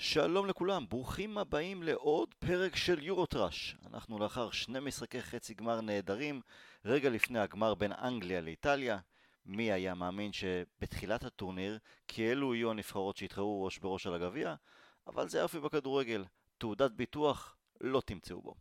שלום לכולם, ברוכים הבאים לעוד פרק של יורוטראש. אנחנו לאחר שני משחקי חצי גמר נהדרים, רגע לפני הגמר בין אנגליה לאיטליה. מי היה מאמין שבתחילת הטורניר, כי אלו יהיו הנבחרות שיתחרו ראש בראש על הגביע? אבל זה יופי בכדורגל, תעודת ביטוח לא תמצאו בו.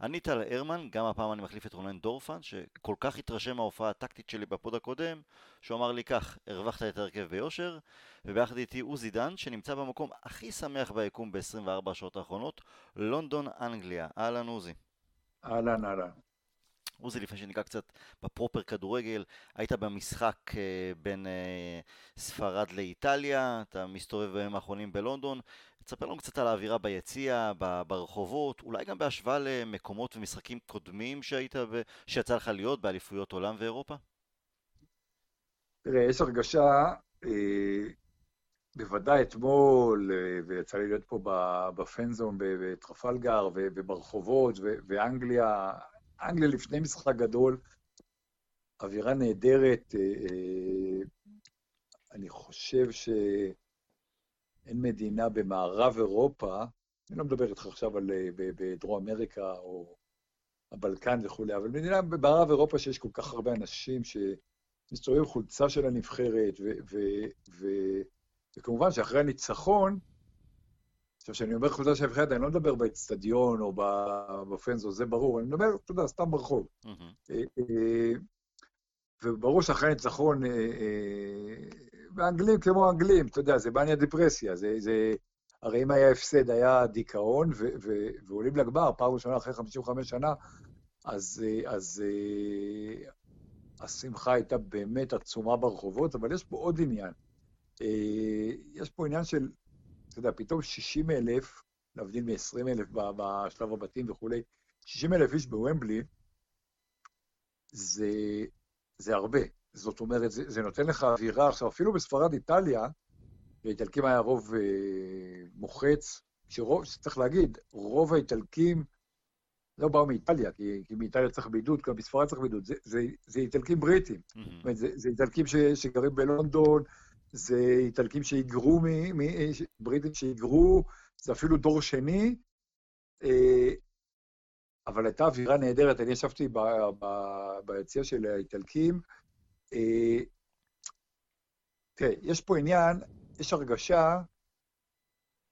אני טל הרמן, גם הפעם אני מחליף את רונן דורפן, שכל כך התרשם מההופעה הטקטית שלי בפוד הקודם, שהוא אמר לי כך, הרווחת את ההרכב ביושר, וביחד איתי עוזי דן, שנמצא במקום הכי שמח ביקום ב-24 השעות האחרונות, לונדון, אנגליה. אהלן עוזי. אהלן, אהלן. עוזי, לפני שניגע קצת בפרופר כדורגל, היית במשחק אה, בין אה, ספרד לאיטליה, אתה מסתובב בימים האחרונים בלונדון. תספר לנו קצת על האווירה ביציע, ברחובות, אולי גם בהשוואה למקומות ומשחקים קודמים שהיית, ב... שיצא לך להיות באליפויות עולם ואירופה? תראה, יש הרגשה, אה, בוודאי אתמול, אה, ויצא לי להיות פה בפנזון בטרפלגר וברחובות, ואנגליה, אנגליה לפני משחק גדול, אווירה נהדרת. אה, אה, אני חושב שאין מדינה במערב אירופה, אני לא מדבר איתך עכשיו על אה, בדרום אמריקה או הבלקן וכולי, אבל מדינה במערב אירופה שיש כל כך הרבה אנשים שמסתובבים חולצה של הנבחרת, ו, ו, ו, וכמובן שאחרי הניצחון, עכשיו, כשאני אומר חולצה של הנבחרת, אני לא מדבר באצטדיון או בפנזו, זה ברור, אני מדבר, אתה יודע, סתם ברחוב. אה, וברור שאחרי הניצחון, אה, ואנגלים כמו אנגלים, אתה יודע, זה בניה דיפרסיה, זה, זה... הרי אם היה הפסד, היה דיכאון, ו, ו, ועולים לגמר, פעם ראשונה אחרי 55 שנה, אז, אז השמחה הייתה באמת עצומה ברחובות, אבל יש פה עוד עניין. יש פה עניין של אתה יודע, פתאום 60 אלף, להבדיל מ-20 אלף בשלב הבתים וכולי, 60 אלף איש בוומבלי, זה, זה הרבה. זאת אומרת, זה, זה נותן לך אווירה. עכשיו, אפילו בספרד איטליה, באיטלקים היה רוב אה, מוחץ, שרוב, שצריך להגיד, רוב האיטלקים לא באו מאיטליה, כי, כי מאיטליה צריך בידוד, גם בספרד צריך בידוד, זה, זה, זה איטלקים בריטים. Mm-hmm. זאת אומרת, זה, זה איטלקים ש, שגרים בלונדון, זה איטלקים שהיגרו, מ, מ, בריטים שהיגרו, זה אפילו דור שני, אה, אבל הייתה אווירה נהדרת. אני ישבתי ביציע של האיטלקים. אה, תראה, יש פה עניין, יש הרגשה,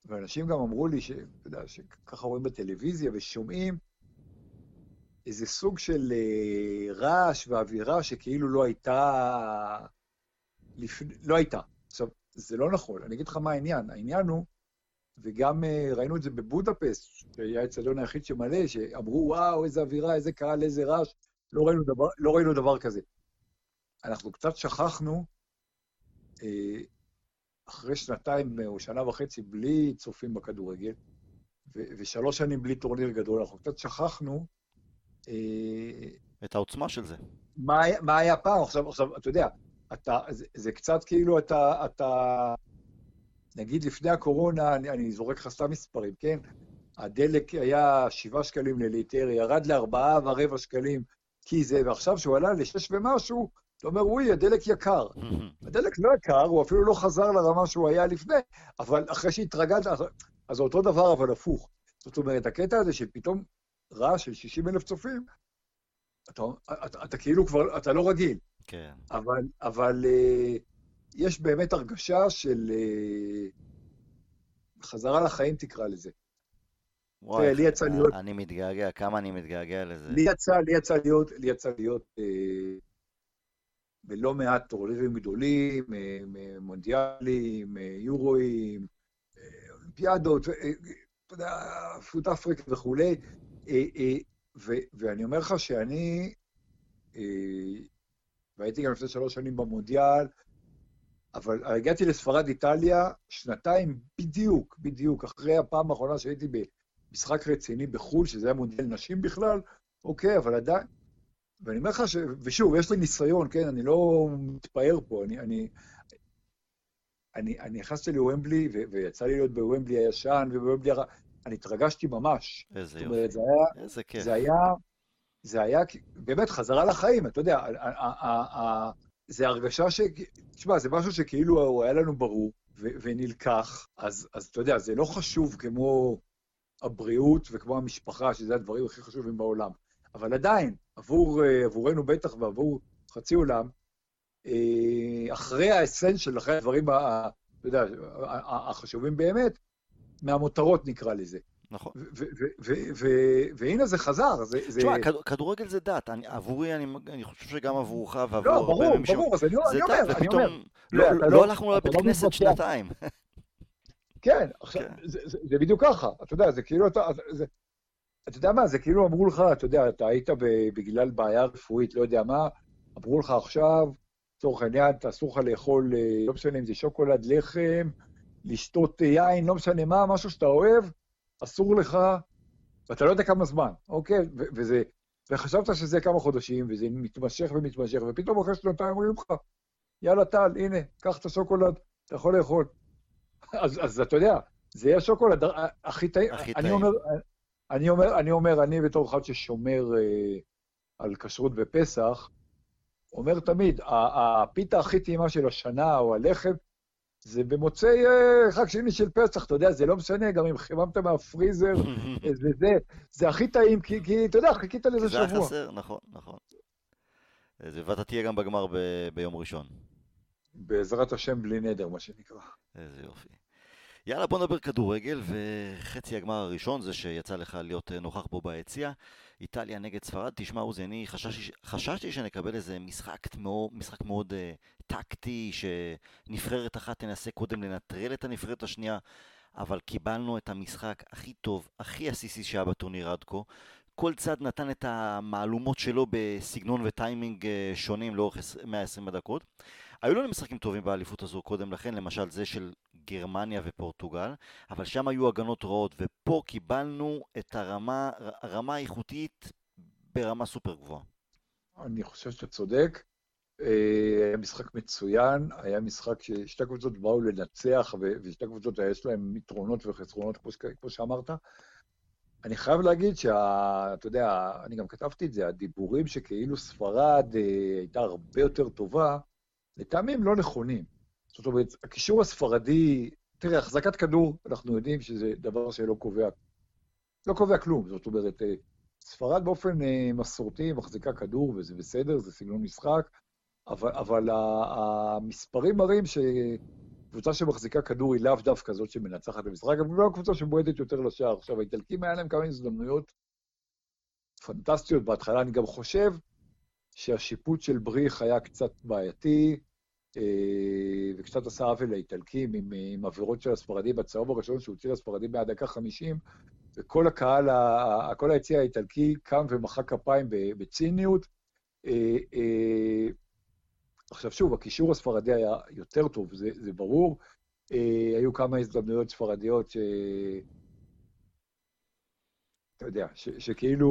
ואנשים גם אמרו לי, שאתה יודע, שככה רואים בטלוויזיה ושומעים, איזה סוג של אה, רעש ואווירה שכאילו לא הייתה לפ... לא הייתה. עכשיו, זה לא נכון, אני אגיד לך מה העניין. העניין הוא, וגם uh, ראינו את זה בבודפסט, שהיה האצטדיון היחיד שמלא, שאמרו, וואו, איזה אווירה, איזה קהל, איזה רעש, לא ראינו דבר, לא ראינו דבר כזה. אנחנו קצת שכחנו, uh, אחרי שנתיים או שנה וחצי בלי צופים בכדורגל, ושלוש שנים בלי טורניר גדול, אנחנו קצת שכחנו... Uh, את העוצמה של זה. מה, מה היה פעם? עכשיו, עכשיו, אתה יודע, אתה, זה, זה קצת כאילו אתה, אתה, נגיד לפני הקורונה, אני, אני זורק לך סתם מספרים, כן? הדלק היה 7 שקלים לליטר, ירד לארבעה ורבע שקלים כי זה, ועכשיו שהוא עלה לשש ומשהו, אתה אומר, אוי, הדלק יקר. הדלק לא יקר, הוא אפילו לא חזר לרמה שהוא היה לפני, אבל אחרי שהתרגלת, אז זה אותו דבר, אבל הפוך. זאת אומרת, הקטע הזה של פתאום רעש של 60 אלף צופים, אתה, אתה, אתה, כאילו כבר, אתה לא רגיל. כן. אבל, אבל uh, יש באמת הרגשה של uh, חזרה לחיים, תקרא לזה. וואי, לי יצא להיות... אני מתגעגע, כמה אני מתגעגע לזה. לי יצא, לי יצא להיות, לי יצא להיות אה, בלא מעט טורנירים גדולים, מונדיאלים, יורואים, אולימפיאדות, אתה יודע, פוט אפריקה וכולי, ואני אומר לך שאני והייתי גם לפני שלוש שנים במונדיאל, אבל הגעתי לספרד-איטליה שנתיים בדיוק, בדיוק, אחרי הפעם האחרונה שהייתי במשחק רציני בחו"ל, שזה היה מונדיאל נשים בכלל, אוקיי, אבל עדיין... ואני אומר לך ש... ושוב, יש לי ניסיון, כן, אני לא מתפאר פה, אני... אני אני, אני נכנסתי לוומבלי, ו- ויצא לי להיות בוומבלי הישן ובוומבלי הר... אני התרגשתי ממש. איזה יופי. אומרת, זה היה, איזה כיף. זה היה, זה היה באמת חזרה לחיים, אתה יודע, זה הרגשה ש... תשמע, זה משהו שכאילו הוא היה לנו ברור, ונלקח, אז, אז אתה יודע, זה לא חשוב כמו הבריאות וכמו המשפחה, שזה הדברים הכי חשובים בעולם. אבל עדיין, עבור, אה, עבורנו בטח ועבור חצי עולם, אה, אחרי האסנשל, אחרי הדברים, אתה יודע, החשובים באמת, מהמותרות נקרא לזה. נכון. והנה זה חזר. תשמע, כדורגל זה דת. עבורי, אני חושב שגם עבורך ועבור לא, ברור, ברור, אז אני אומר, אני אומר. לא, לא, לא הלכנו לבית לא כנסת שנתיים. כן, עכשיו, כן. זה בדיוק ככה. אתה יודע, זה כאילו, אתה יודע מה, זה כאילו אמרו לך, אתה יודע, אתה היית בגלל בעיה רפואית, לא יודע מה, אמרו לך עכשיו, לצורך העניין, אסור לך לאכול, אה, לא משנה אם זה שוקולד, לחם, לשתות יין, לא משנה מה, משהו שאתה אוהב, אסור לך, ואתה לא יודע כמה זמן, אוקיי? וזה, וחשבת שזה כמה חודשים, וזה מתמשך ומתמשך, ופתאום אחרי שנתיים אומרים לך, יאללה טל, הנה, קח את השוקולד, אתה יכול לאכול. אז, אז אתה יודע, זה יהיה השוקולד הכי טעים. אני אומר, אני אומר, אני אומר, אני בתור אחד ששומר אה, על כשרות בפסח, אומר תמיד, הפיתה הכי טעימה של השנה, או הלחם, זה במוצאי אה, חג שני של פסח, אתה יודע, זה לא משנה, גם אם חיממת מהפריזר, זה זה, זה הכי טעים, כי, כי אתה יודע, חיכית לזה שבוע. זה היה חסר, נכון, נכון. ואתה תהיה גם בגמר ב, ביום ראשון. בעזרת השם בלי נדר, מה שנקרא. איזה יופי. יאללה, בוא נדבר כדורגל, וחצי הגמר הראשון זה שיצא לך להיות אה, נוכח בו ביציע. איטליה נגד ספרד, תשמע עוזי, אני חששתי, חששתי שנקבל איזה משחק משחק מאוד uh, טקטי, שנבחרת אחת תנסה קודם לנטרל את הנבחרת השנייה, אבל קיבלנו את המשחק הכי טוב, הכי עסיסי שהיה בטורניר עד כה. כל צד נתן את המהלומות שלו בסגנון וטיימינג uh, שונים לאורך 120 הדקות. היו לנו משחקים טובים באליפות הזו קודם לכן, למשל זה של גרמניה ופורטוגל, אבל שם היו הגנות רעות, ופה קיבלנו את הרמה, הרמה האיכותית ברמה סופר גבוהה. אני חושב שאתה צודק. אה, היה משחק מצוין, היה משחק ששתי קבוצות באו לנצח, ושתי קבוצות יש להן יתרונות וחסרונות, כמו שאמרת. אני חייב להגיד שאתה יודע, אני גם כתבתי את זה, הדיבורים שכאילו ספרד אה, הייתה הרבה יותר טובה, לטעמי הם לא נכונים. זאת אומרת, הקישור הספרדי, תראה, החזקת כדור, אנחנו יודעים שזה דבר שלא קובע, לא קובע כלום. זאת אומרת, אה, ספרד באופן אה, מסורתי מחזיקה כדור, וזה בסדר, זה סגנון משחק, אבל, אבל המספרים מראים שקבוצה שמחזיקה כדור היא לאו דווקא זאת שמנצחת במשחק, אבל לא קבוצה שבועטת יותר לשער. עכשיו, האיטלקים היה להם כמה הזדמנויות פנטסטיות בהתחלה, אני גם חושב שהשיפוט של בריך היה קצת בעייתי, אה, וקצת עשה עוול לאיטלקים עם, עם עבירות של הספרדים בצהוב הראשון שהוציא לספרדים מהדקה 50, וכל הקהל, כל היציא האיטלקי קם ומחא כפיים בציניות. אה, אה, עכשיו שוב, הקישור הספרדי היה יותר טוב, זה, זה ברור. היו כמה הזדמנויות ספרדיות ש... אתה יודע, ש, שכאילו...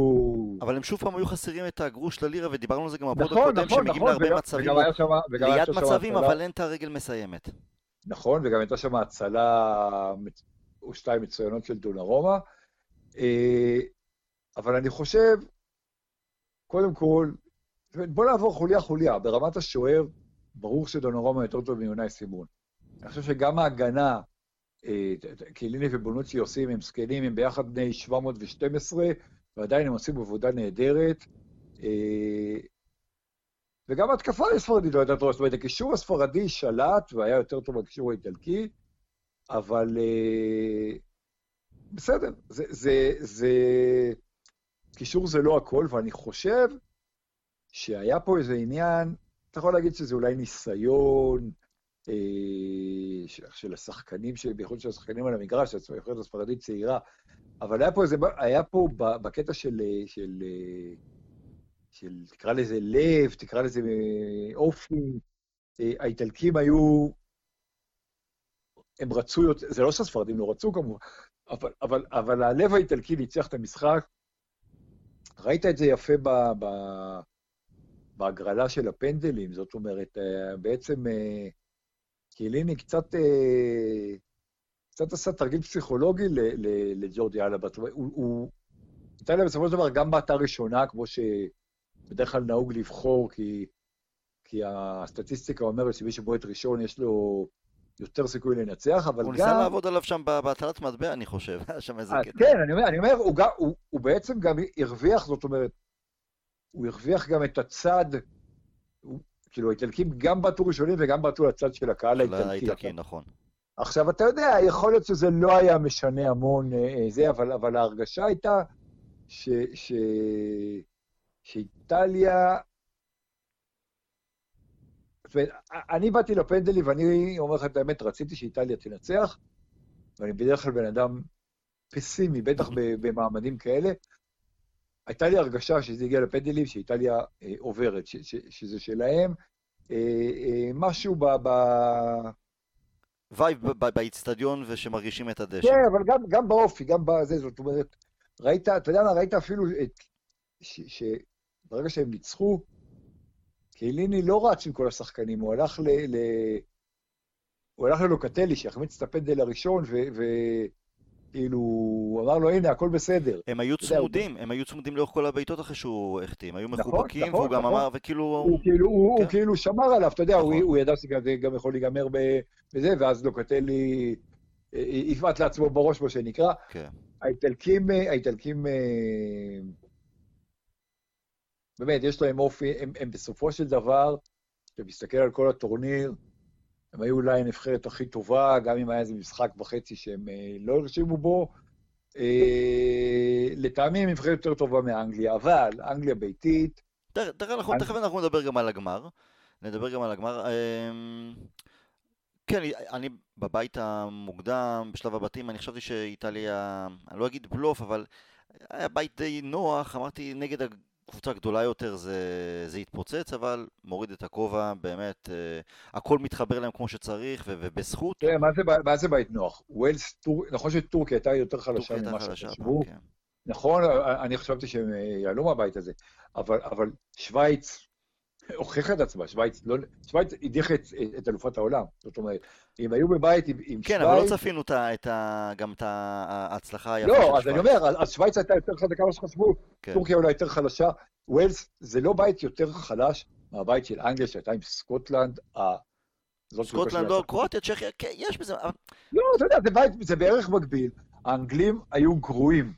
אבל הם שוב פעם היו חסרים את הגרוש ללירה, ודיברנו על זה גם בפוד נכון, הקודם, נכון, שמגיעים נכון, להרבה וגם, מצבים, וגם שמה, וגם ליד מצבים, הצלה... אבל אין את הרגל מסיימת. נכון, וגם הייתה שם הצלה או שתיים מצוינות של דונרומה. אה, אבל אני חושב, קודם כל, בוא נעבור חוליה-חוליה. ברמת השוער, ברור שדונרומה יותר טוב מיונאי סימון. אני חושב שגם ההגנה קיליני ובונוצ'י עושים, הם זקנים, הם ביחד בני 712, ועדיין הם עושים עבודה נהדרת. אה, וגם התקפה הספרדית לא הייתה טובה, זאת אומרת, הקישור הספרדי שלט והיה יותר טוב מהקישור האיטלקי, אבל אה, בסדר, זה, זה, זה... קישור זה לא הכל, ואני חושב שהיה פה איזה עניין, אתה יכול להגיד שזה אולי ניסיון, של השחקנים, בייחוד של השחקנים על המגרש, הנבחרת הספרדית צעירה, אבל היה פה איזה, היה פה בקטע של, של, של, תקרא לזה לב, תקרא לזה אופי, אה, האיטלקים היו, הם רצו יותר, זה לא שהספרדים לא רצו כמובן, אבל, אבל, אבל הלב האיטלקי ניצח את המשחק. ראית את זה יפה ב, ב, בהגרלה של הפנדלים, זאת אומרת, אה, בעצם קיליני קצת, אה, קצת עשה תרגיל פסיכולוגי לג'ורדי אלבה. הוא, הוא נתן להם בסופו של דבר גם בעטה ראשונה, כמו שבדרך כלל נהוג לבחור, כי, כי הסטטיסטיקה אומרת שמי שבועט ראשון יש לו יותר סיכוי לנצח, אבל הוא גם... ניסה לעבוד עליו שם בהטלת מטבע, אני חושב, היה שם איזה אה, קטע. כן, אני אומר, אני אומר הוא, גם, הוא, הוא בעצם גם הרוויח, זאת אומרת, הוא הרוויח גם את הצד, הוא, כאילו, האיטלקים גם בעטו ראשונים וגם בעטו לצד של הקהל של האיטלקי. האיטלקי, נכון. עכשיו, אתה יודע, יכול להיות שזה לא היה משנה המון אה, אה, זה, אבל, אבל ההרגשה הייתה ש, ש, שאיטליה... אני באתי לפנדלים ואני אומר לך את האמת, רציתי שאיטליה תנצח, ואני בדרך כלל בן אדם פסימי, בטח במעמדים כאלה. הייתה לי הרגשה שזה הגיע לפנדלים, שאיטליה אה, עוברת, ש, ש, שזה שלהם. אה, אה, משהו ב... ב... וייב באיצטדיון ושמרגישים את הדשא. כן, אבל גם, גם באופי, גם בזה, זאת אומרת, ראית, אתה יודע מה, ראית אפילו את, ש, שברגע שהם ניצחו, קיליני לא רץ עם כל השחקנים, הוא הלך ל... ל הוא הלך ללוקטלי, שהחמיץ את הפנדל הראשון, וכאילו, הוא אמר לו, הנה, הכל בסדר. הם היו צמודים, הם היו צמודים לאורך כל הבעיטות אחרי שהוא החטיא, הם היו נכון, מחובקים, נכון, והוא גם נכון. אמר, וכאילו... הוא כאילו, כן. כאילו שמר עליו, אתה יודע, הוא, ידע שזה גם יכול להיגמר בזה, ואז לוקטלי אה, יבעט לעצמו בראש, מה שנקרא. כן. האיטלקים, אה, האיטלקים, אה, באמת, יש להם אופי, הם, הם בסופו של דבר, אתה מסתכל על כל הטורניר, הם היו אולי הנבחרת הכי טובה, גם אם היה איזה משחק וחצי שהם אה, לא הרשימו בו. אה, לטעמי הם נבחרת יותר טובה מאנגליה, אבל אנגליה ביתית, תכף אנחנו נדבר גם על הגמר. נדבר גם על הגמר. אמ, כן, אני בבית המוקדם, בשלב הבתים, אני חשבתי שאיטליה, אני לא אגיד בלוף, אבל היה בית די נוח, אמרתי נגד הקבוצה הגדולה יותר זה, זה יתפוצץ, אבל מוריד את הכובע, באמת, אה, הכל מתחבר להם כמו שצריך, ו- ובזכות. תראה, מה זה, מה זה בית נוח? ווילס, טור... נכון שטורקיה הייתה יותר חלשה ממה שחשבו, כן. נכון, אני חשבתי שהם אה, יעלו מהבית הזה, אבל, אבל שווייץ הוכיחה את עצמה, שווייץ, לא, שווייץ הדיחה את, את אלופת העולם. זאת אומרת, אם היו בבית עם, עם כן, שווייץ... אבל לא צפינו את ה, את ה, גם את ההצלחה היפה של לא, אז אני שווייץ. אומר, אז שווייץ הייתה יותר חזקה ממה שחשבו, כן. טורקיה אולי יותר חלשה. ווילס זה לא בית יותר חלש מהבית של אנגליה שהייתה עם סקוטלנד. סקוטלנד, לא. קרואטיה, צ'כיה, כן, יש בזה, לא, אתה יודע, זה בית, זה בערך מקביל. האנגלים היו גרועים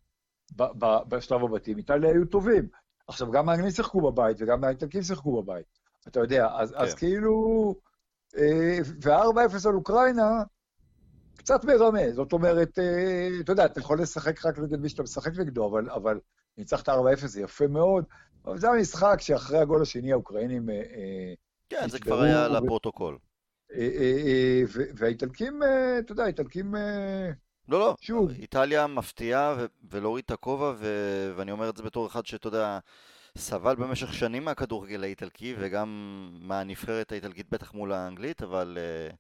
בשלב הבתים, איטליה היו טובים. עכשיו, גם האנגלים שיחקו בבית וגם האיטלקים שיחקו בבית. אתה יודע, אז, אז כן. כאילו... אה, ו-4-0 על אוקראינה, קצת מרמה. זאת אומרת, אה, אתה יודע, אתה יכול לשחק רק נגד מי שאתה משחק נגדו, אבל, אבל ניצחת 4-0 זה יפה מאוד. אבל זה המשחק שאחרי הגול השני האוקראינים... אה, אה, כן, זה כבר היה ו- לפרוטוקול. אה, אה, אה, והאיטלקים, אה, אתה יודע, האיטלקים... לא, לא, שוב. איטליה מפתיעה ו- ולהוריד את הכובע, ו- ואני אומר את זה בתור אחד שאתה יודע, סבל במשך שנים מהכדורגל האיטלקי, וגם מהנבחרת האיטלקית בטח מול האנגלית, אבל uh,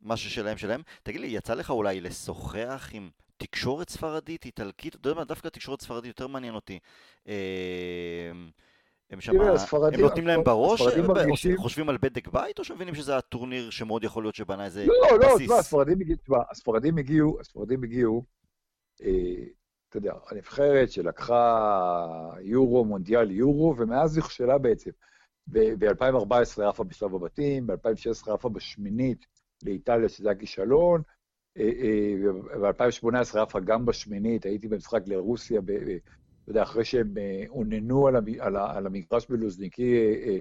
מה ששלהם שלהם. תגיד לי, יצא לך אולי לשוחח עם תקשורת ספרדית, איטלקית? אתה יודע מה, דווקא תקשורת ספרדית יותר מעניין אותי. אה, הם שם, הם נותנים להם בראש, אה, מרגישים- חושבים על בדק בית, או שמבינים שזה הטורניר שמאוד יכול להיות שבנה איזה לא, לא, בסיס? תשמע, הספרדים הגיעו, תשמע, הספרדים הגיעו, הספרדים הגיעו, אה, אתה יודע, הנבחרת שלקחה יורו, מונדיאל יורו, ומאז נכשלה בעצם. ב-2014 עפה בשלב הבתים, ב-2016 עפה בשמינית לאיטליה, שזה היה כישלון, ב-2018 עפה גם בשמינית, הייתי במשחק לרוסיה, אתה יודע, אחרי שהם אה, אוננו על המ- על ה- על המגרש בלוזניקי, אה, אה,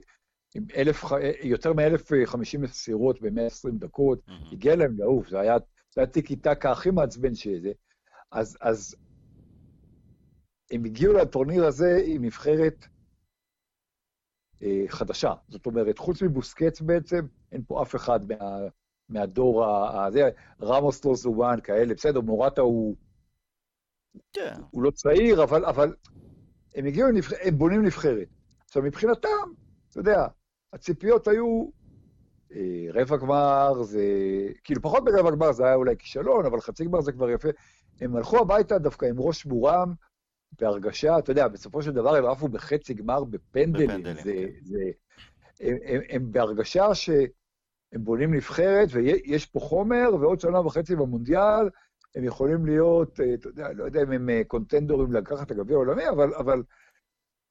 עם אלף, אה, יותר מ-1,050 מסירות ב-120 דקות, מהמם. הגיע להם לעוף, זה היה, זה היה טיקי טקה הכי מעצבן שזה. אז, אז הם הגיעו לטורניר הזה עם נבחרת אה, חדשה. זאת אומרת, חוץ מבוסקץ בעצם, אין פה אף אחד מה, מהדור הזה, רמוס לא זומן, כאלה, בסדר, מורטה הוא, כן. הוא לא צעיר, אבל, אבל הם הגיעו. הם בונים נבחרת. עכשיו, מבחינתם, אתה יודע, הציפיות היו אה, רבע גמר, זה... כאילו, פחות ברבע גמר זה היה אולי כישלון, אבל חצי גמר זה כבר יפה. הם הלכו הביתה דווקא עם ראש מורם, בהרגשה, אתה יודע, בסופו של דבר הם עפו בחצי גמר בפנדלים. בפנדלים, זה, כן. זה, הם, הם, הם בהרגשה שהם בונים נבחרת, ויש פה חומר, ועוד שנה וחצי במונדיאל, הם יכולים להיות, אה, אתה יודע, לא יודע אם הם אה, קונטנדורים לקחת את הגביע העולמי, אבל, אבל...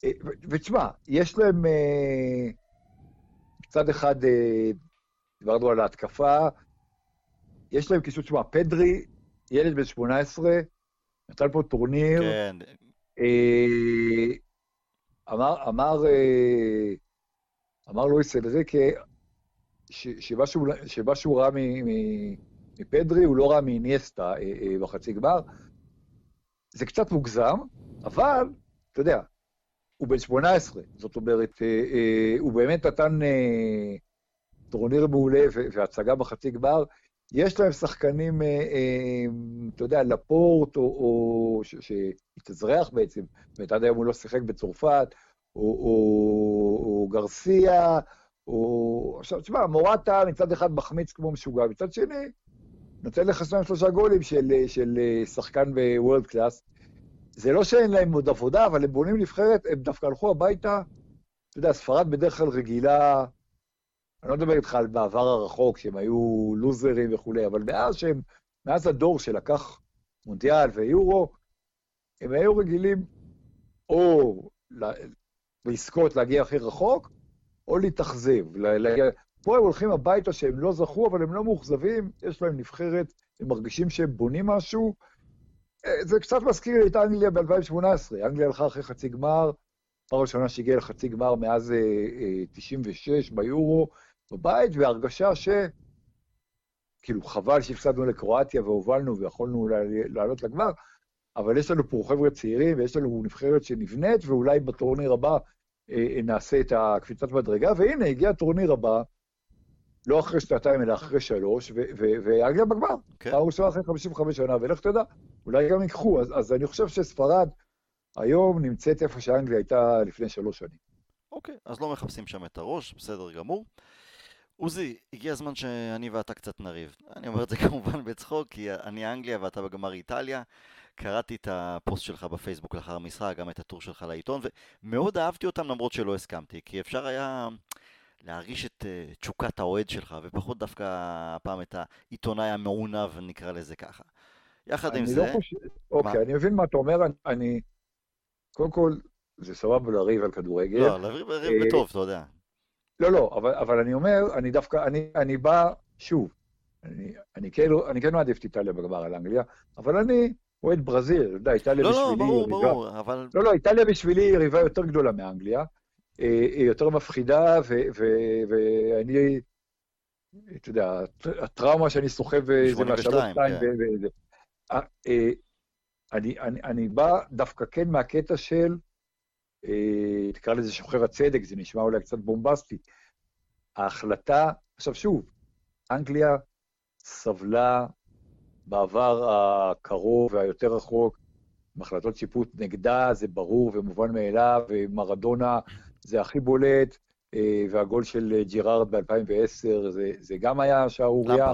אה, ותשמע, יש להם מצד אחד, דיברנו על ההתקפה, יש להם קישוט, תשמע, פדרי, ילד בן 18, נתן פה טורניר, כן, אמר, אמר, אמר לואיס שהוא- שמה שהוא ראה מפדרי, הוא לא ראה מאיניאסטה אה, אה, בחצי גמר. זה קצת מוגזם, אבל, אתה יודע, הוא בן 18, זאת אומרת, אה, הוא באמת נתן טורניר מעולה והצגה בחצי גמר. יש להם שחקנים, אתה יודע, לפורט, או, או שהתאזרח בעצם, זאת אומרת, עד היום הוא לא שיחק בצרפת, או, או, או גרסיה, או... עכשיו, תשמע, מורטה מצד אחד מחמיץ כמו משוגע, מצד שני, נותן לך שניים שלושה גולים של, של שחקן world class. זה לא שאין להם עוד עבודה, אבל הם בונים נבחרת, הם דווקא הלכו הביתה, אתה יודע, ספרד בדרך כלל רגילה, אני לא מדבר איתך על בעבר הרחוק, שהם היו לוזרים וכולי, אבל מאז שהם, מאז הדור שלקח מונדיאל ויורו, הם היו רגילים או לזכות להגיע הכי רחוק, או להתאכזב. פה הם הולכים הביתה שהם לא זכו, אבל הם לא מאוכזבים, יש להם נבחרת, הם מרגישים שהם בונים משהו. אה, זה קצת מזכיר לי את אנגליה ב-2018. אנגליה הלכה אחרי חצי גמר, פעם ראשונה שהגיעה לחצי גמר מאז אה, אה, 96 ביורו, בבית, והרגשה ש... כאילו, חבל שהפסדנו לקרואטיה והובלנו ויכולנו לעלות לגמר, אבל יש לנו פה חבר'ה צעירים, ויש לנו נבחרת שנבנית, ואולי בטורניר הבא אה, נעשה את הקפיצת מדרגה, והנה, הגיע הטורניר הבא, לא אחרי שנתיים, אלא אחרי שלוש, ואנגליה בגמר. כן. פעם ראשונה אחרי 55 שנה, ולך תדע, אולי גם ייקחו. אז, אז אני חושב שספרד היום נמצאת איפה שאנגליה הייתה לפני שלוש שנים. אוקיי, אז לא מחפשים שם את הראש, בסדר גמור. עוזי, הגיע הזמן שאני ואתה קצת נריב. אני אומר את זה כמובן בצחוק, כי אני אנגליה ואתה בגמר איטליה. קראתי את הפוסט שלך בפייסבוק לאחר המשחק, גם את הטור שלך לעיתון, ומאוד אהבתי אותם למרות שלא הסכמתי, כי אפשר היה להרגיש את אה, תשוקת האוהד שלך, ופחות דווקא הפעם את העיתונאי המעונב, נקרא לזה ככה. יחד עם אני זה, לא חושב... אוקיי, מה? אני מבין מה אתה אומר, אני-. קודם כל, זה סבבה לריב על כדורגל. לא, לריב לריב אה, בטוב, אתה יודע. לא, לא, אבל, אבל אני אומר, אני דווקא, אני, אני בא, שוב, אני, אני, כן, אני כן מעדיף את איטליה בגמר על אנגליה, אבל אני אוהד ברזיל, אתה יודע, איטליה לא, לא, בשבילי ברור, יריבה... ברור, אבל לא, לא, איטליה בשבילי היא יריבה יותר גדולה מאנגליה, יותר מפחידה, ו- ו- ואני, אתה יודע, הט- הטראומה שאני סוחב אה, זה 82, מהשלוש שתיים, כן. אה, אה, אני, אני, אני בא דווקא כן מהקטע של, אה, תקרא לזה שוחר הצדק, זה נשמע אולי קצת בומבסטי. ההחלטה, עכשיו שוב, אנגליה סבלה בעבר הקרוב והיותר רחוק מהחלטות שיפוט נגדה, זה ברור ומובן מאליו, ומרדונה זה הכי בולט, אה, והגול של ג'ירארד ב-2010, זה, זה גם היה שערורייה.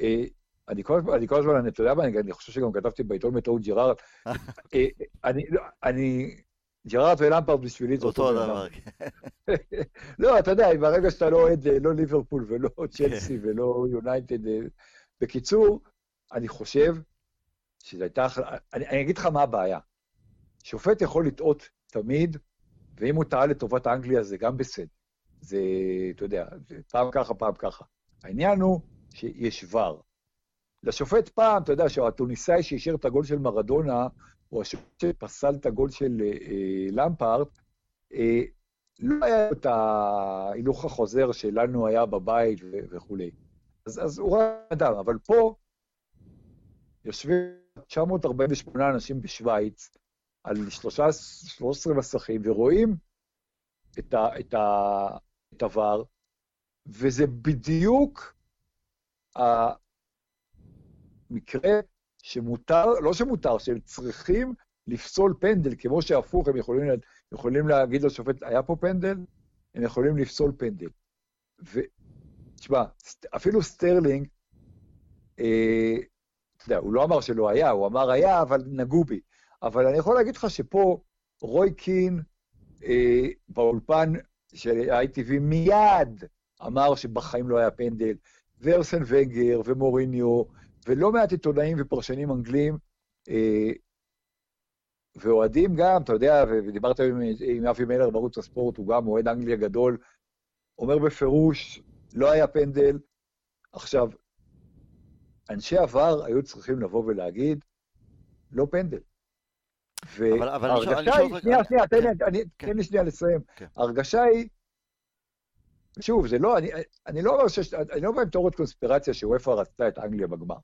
אה, אני כל הזמן, אני כל הזמן, אתה יודע מה, אני אני חושב שגם כתבתי בעיתון בטעות ג'ירארד. אה, אני, לא, אני, ג'ירארד ולמפרד בשבילי זה אותו. דבר. כן. לא, אתה יודע, ברגע שאתה לא אוהד אה, לא ליברפול ולא צ'לסי ולא יונייטד. אה, בקיצור, אני חושב שזו הייתה... אני אגיד לך מה הבעיה. שופט יכול לטעות תמיד, ואם הוא טעה לטובת אנגליה זה גם בסדר. זה, אתה יודע, פעם ככה, פעם ככה. העניין הוא שיש ור. לשופט פעם, אתה יודע, שהטוניסאי שאישר את הגול של מרדונה, או השופט שפסל את הגול של אה, אה, למפארט, אה, לא היה את ההילוך החוזר שלנו היה בבית ו- וכולי. אז, אז הוא ראה אדם, אבל פה יושבים 948 אנשים בשוויץ על שלושה, 13 מסכים ורואים את, ה, את, ה, את עבר, וזה בדיוק המקרה שמותר, לא שמותר, שהם צריכים לפסול פנדל, כמו שהפוך, הם יכולים, יכולים להגיד לשופט, היה פה פנדל? הם יכולים לפסול פנדל. ותשמע, אפילו סטרלינג, אה, אתה יודע, הוא לא אמר שלא היה, הוא אמר היה, אבל נגעו בי. אבל אני יכול להגיד לך שפה רוי קין אה, באולפן של ITV מיד אמר שבחיים לא היה פנדל, וארסן וגר ומוריניו, ולא מעט עיתונאים ופרשנים אנגלים, אה, ואוהדים גם, אתה יודע, ודיברת עם, עם אבי מלר בערוץ הספורט, הוא גם אוהד אנגליה גדול, אומר בפירוש, לא היה פנדל. עכשיו, אנשי עבר היו צריכים לבוא ולהגיד, לא פנדל. וההרגשה היא, שנייה, שנייה, כן. תן לי שנייה לסיים. כן. ההרגשה היא, שוב, זה לא, אני לא אומר שיש, אני לא אומר עם תיאוריית קונספירציה שוופא רצתה את אנגליה בגמר.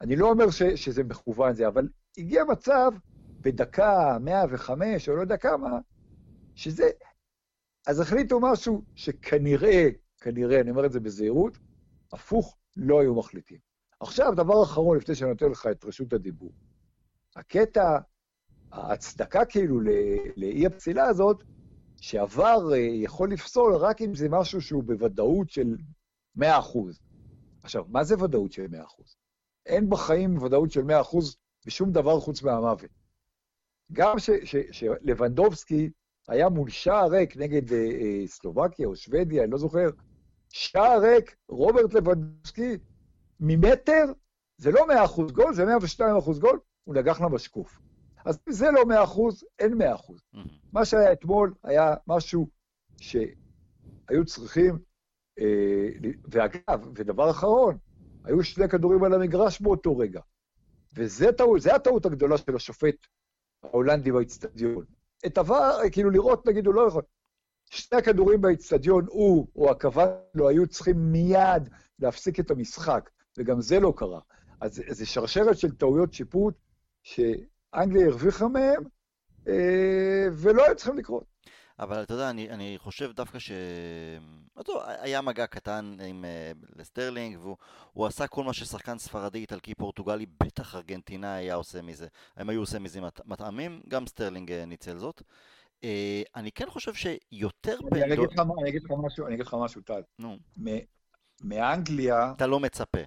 אני לא אומר שזה מכוון זה, אבל הגיע מצב בדקה 105, או לא יודע כמה, שזה... אז החליטו משהו שכנראה, כנראה, אני אומר את זה בזהירות, הפוך, לא היו מחליטים. עכשיו, דבר אחרון, לפני שאני נותן לך את רשות הדיבור. הקטע, ההצדקה כאילו לאי הפסילה הזאת, שעבר אה, יכול לפסול רק אם זה משהו שהוא בוודאות של 100%. עכשיו, מה זה ודאות של 100%? אין בחיים ודאות של 100% בשום דבר חוץ מהמוות. גם שלבנדובסקי היה מול שער ריק נגד אה, אה, סלובקיה או שוודיה, אני לא זוכר, שער ריק, רוברט לבנדובסקי, ממטר, זה לא 100% גול, זה 102% גול, הוא נגח לה בשקוף. אז אם זה לא 100%, אין 100%. Mm-hmm. מה שהיה אתמול היה משהו שהיו צריכים, אה, ואגב, ודבר אחרון, היו שני כדורים על המגרש באותו רגע. וזה הטעות הגדולה של השופט ההולנדי באיצטדיון. את עבר, כאילו לראות, נגיד, הוא לא יכול. שני הכדורים באיצטדיון, הוא או הכוון לא היו צריכים מיד להפסיק את המשחק, וגם זה לא קרה. אז זו שרשרת של טעויות שיפוט שאנגליה הרוויחה מהם, אה, ולא היו צריכים לקרות. אבל אתה יודע, אני, אני חושב דווקא ש... אותו, היה מגע קטן עם אה, לסטרלינג, והוא עשה כל מה ששחקן ספרדי, איטלקי, פורטוגלי, בטח ארגנטינה היה עושה מזה. הם היו עושים מזה מטעמים, גם סטרלינג אה, ניצל זאת. אה, אני כן חושב שיותר... אני, אני, אגיד לך, אני אגיד לך משהו, אני אגיד לך משהו, טל. נו. מאנגליה... אתה לא מצפה.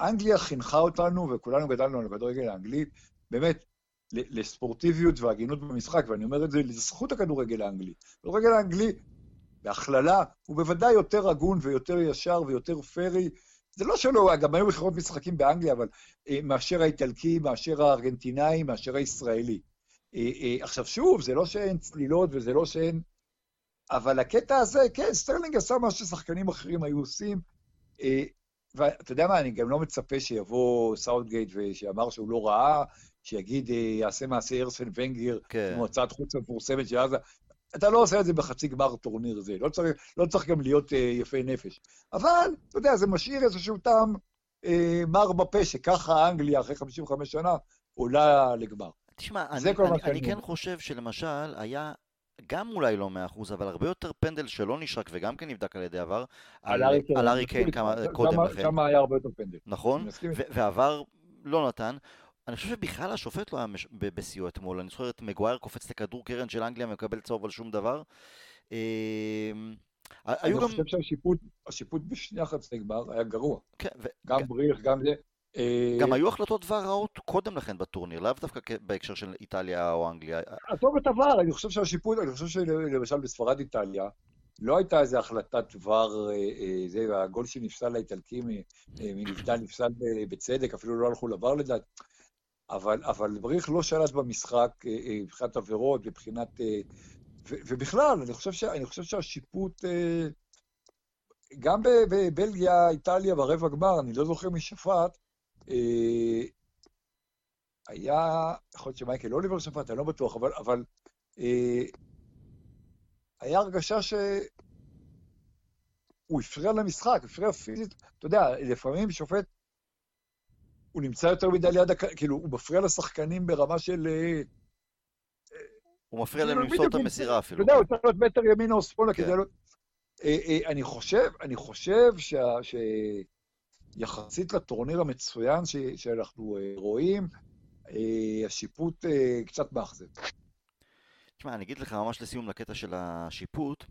אנגליה חינכה אותנו, וכולנו גדלנו על הכדורגל האנגלי, באמת, לספורטיביות והגינות במשחק, ואני אומר את זה לזכות הכדורגל האנגלי. הכדורגל האנגלי, בהכללה, הוא בוודאי יותר הגון ויותר ישר ויותר פייר. זה לא שלא, גם היו מכירות משחקים באנגליה, אבל אה, מאשר האיטלקי, מאשר הארגנטינאי, מאשר הישראלי. אה, אה, עכשיו שוב, זה לא שאין צלילות וזה לא שאין... אבל הקטע הזה, כן, סטרלינג עשה מה ששחקנים אחרים היו עושים. ואתה יודע מה, אני גם לא מצפה שיבוא סאוטגייט ויאמר שהוא לא ראה, שיגיד, אה, יעשה מעשה ארסן ונגר, כן. כמו הצעת חוץ המפורסמת של עזה. אתה לא עושה את זה בחצי גמר טורניר זה, לא צריך, לא צריך גם להיות אה, יפה נפש. אבל, אתה יודע, זה משאיר איזשהו טעם אה, מר בפה, שככה אנגליה, אחרי 55 שנה, עולה לגמר. תשמע, אני, אני, אני כן חושב שלמשל, היה גם אולי לא מאה אחוז, אבל הרבה יותר פנדל שלא נשרק וגם כן נבדק על ידי ה VAR, על ארי קיין קודם לכן. שם היה הרבה יותר פנדל. נכון, ועבר לא נתן. אני חושב שבכלל השופט לא היה בשיאו אתמול, אני זוכר את מגווייר קופץ לכדור קרן של אנגליה ומקבל צהוב על שום דבר. אמ, אני חושב שהשיפוט בשני החצי גמר היה גרוע. כן, גם בריך, גם זה. אה, גם היו החלטות דבר רעות קודם לכן בטורניר, לאו דווקא בהקשר של איטליה או אנגליה. עזוב את עבר, אני חושב שהשיפוט, אני חושב שלמשל בספרד איטליה, לא הייתה איזו החלטת דבר, אה, אה, זה, הגול שנפסל לאיטלקים מנבדל נפסל בצדק, אפילו לא הלכו לבר לדעת. אבל, אבל בריך לא שלט במשחק מבחינת עבירות, מבחינת... ובכלל, אני חושב, ש, אני חושב שהשיפוט, גם בבלגיה, איטליה, ברבע גמר, אני לא זוכר מי שפט, היה, יכול להיות שמייקל אוליבר שפט, אני לא בטוח, אבל, אבל אה, היה הרגשה שהוא הפריע למשחק, הפריע פיזית. אתה יודע, לפעמים שופט, הוא נמצא יותר מדי ליד, הק... כאילו, הוא מפריע לשחקנים ברמה של... אה, הוא מפריע להם למסור את המסירה אפילו. אתה יודע, הוא צריך להיות מטר ימינה או שמאלה כדי כן. לא... אני חושב, אני חושב שה... יחסית לטורניר המצוין ש, שאנחנו uh, רואים, uh, השיפוט uh, קצת מאכזב. תשמע, אני אגיד לך ממש לסיום לקטע של השיפוט.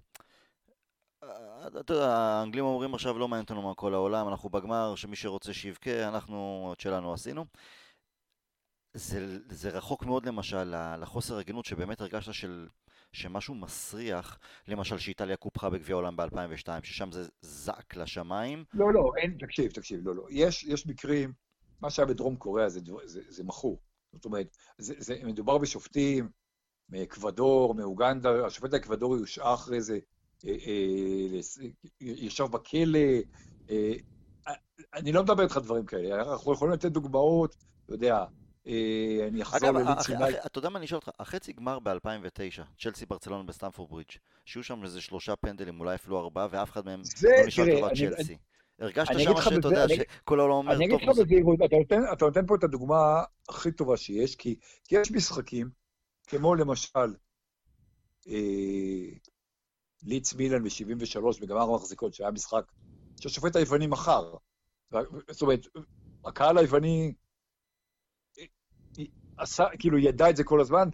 אתה יודע, האנגלים אומרים עכשיו לא מעניין אותנו מה כל העולם, אנחנו בגמר, שמי שרוצה שיבכה, אנחנו את שלנו עשינו. זה, זה רחוק מאוד למשל לחוסר הגינות שבאמת הרגשת של שמשהו מסריח, למשל שאיטליה קופחה בגביע העולם ב-2002, ששם זה זעק לשמיים. לא, לא, אין, תקשיב, תקשיב, לא, לא. יש, יש מקרים, מה שהיה בדרום קוריאה זה, זה, זה מכור. זאת אומרת, זה, זה, מדובר בשופטים מאקוודור, מאוגנדה, השופט האקוודורי הושעה אחרי זה, אה, אה, ישב בכלא. אה, אני לא מדבר איתך דברים כאלה, אנחנו יכולים לתת דוגמאות, אתה יודע, אה, אני אחזור לליץ יונייטד. אתה יודע מה אני אשאל אותך? החצי גמר ב-2009, צ'לסי ברצלונה בסטמפורד ברידג', שיהיו שם איזה שלושה פנדלים, אולי אפילו ארבעה, ואף אחד מהם לא נשאר טובת צ'לסי. הרגשת שם שאתה יודע שכל העולם אומר, אני אגיד לך בזהירות, אתה נותן פה את הדוגמה הכי טובה שיש, כי יש משחקים, כמו למשל אה, ליץ מילן ב-73 בגמר המחזיקות, שהיה משחק שהשופט היווני מכר. זאת אומרת, הקהל היווני עשה, כאילו ידע את זה כל הזמן.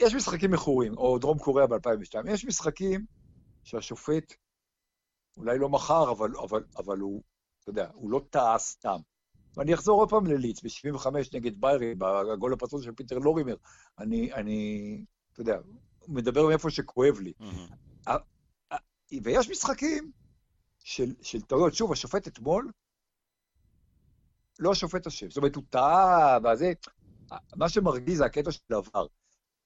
יש משחקים מכורים, או דרום קוריאה ב-2002, יש משחקים שהשופט אולי לא מכר, אבל, אבל, אבל הוא, אתה יודע, הוא לא טעה סתם. ואני אחזור עוד פעם לליץ, ב-75 נגד ביירי, בגול הפצוע של פיטר לורימר. אני, אני, אתה יודע, מדבר מאיפה שכואב לי. Mm-hmm. ויש משחקים של, של טעויות. שוב, השופט אתמול, לא השופט אשם. זאת אומרת, הוא טעה, וזה... מה שמרגיז זה הקטע של עבר.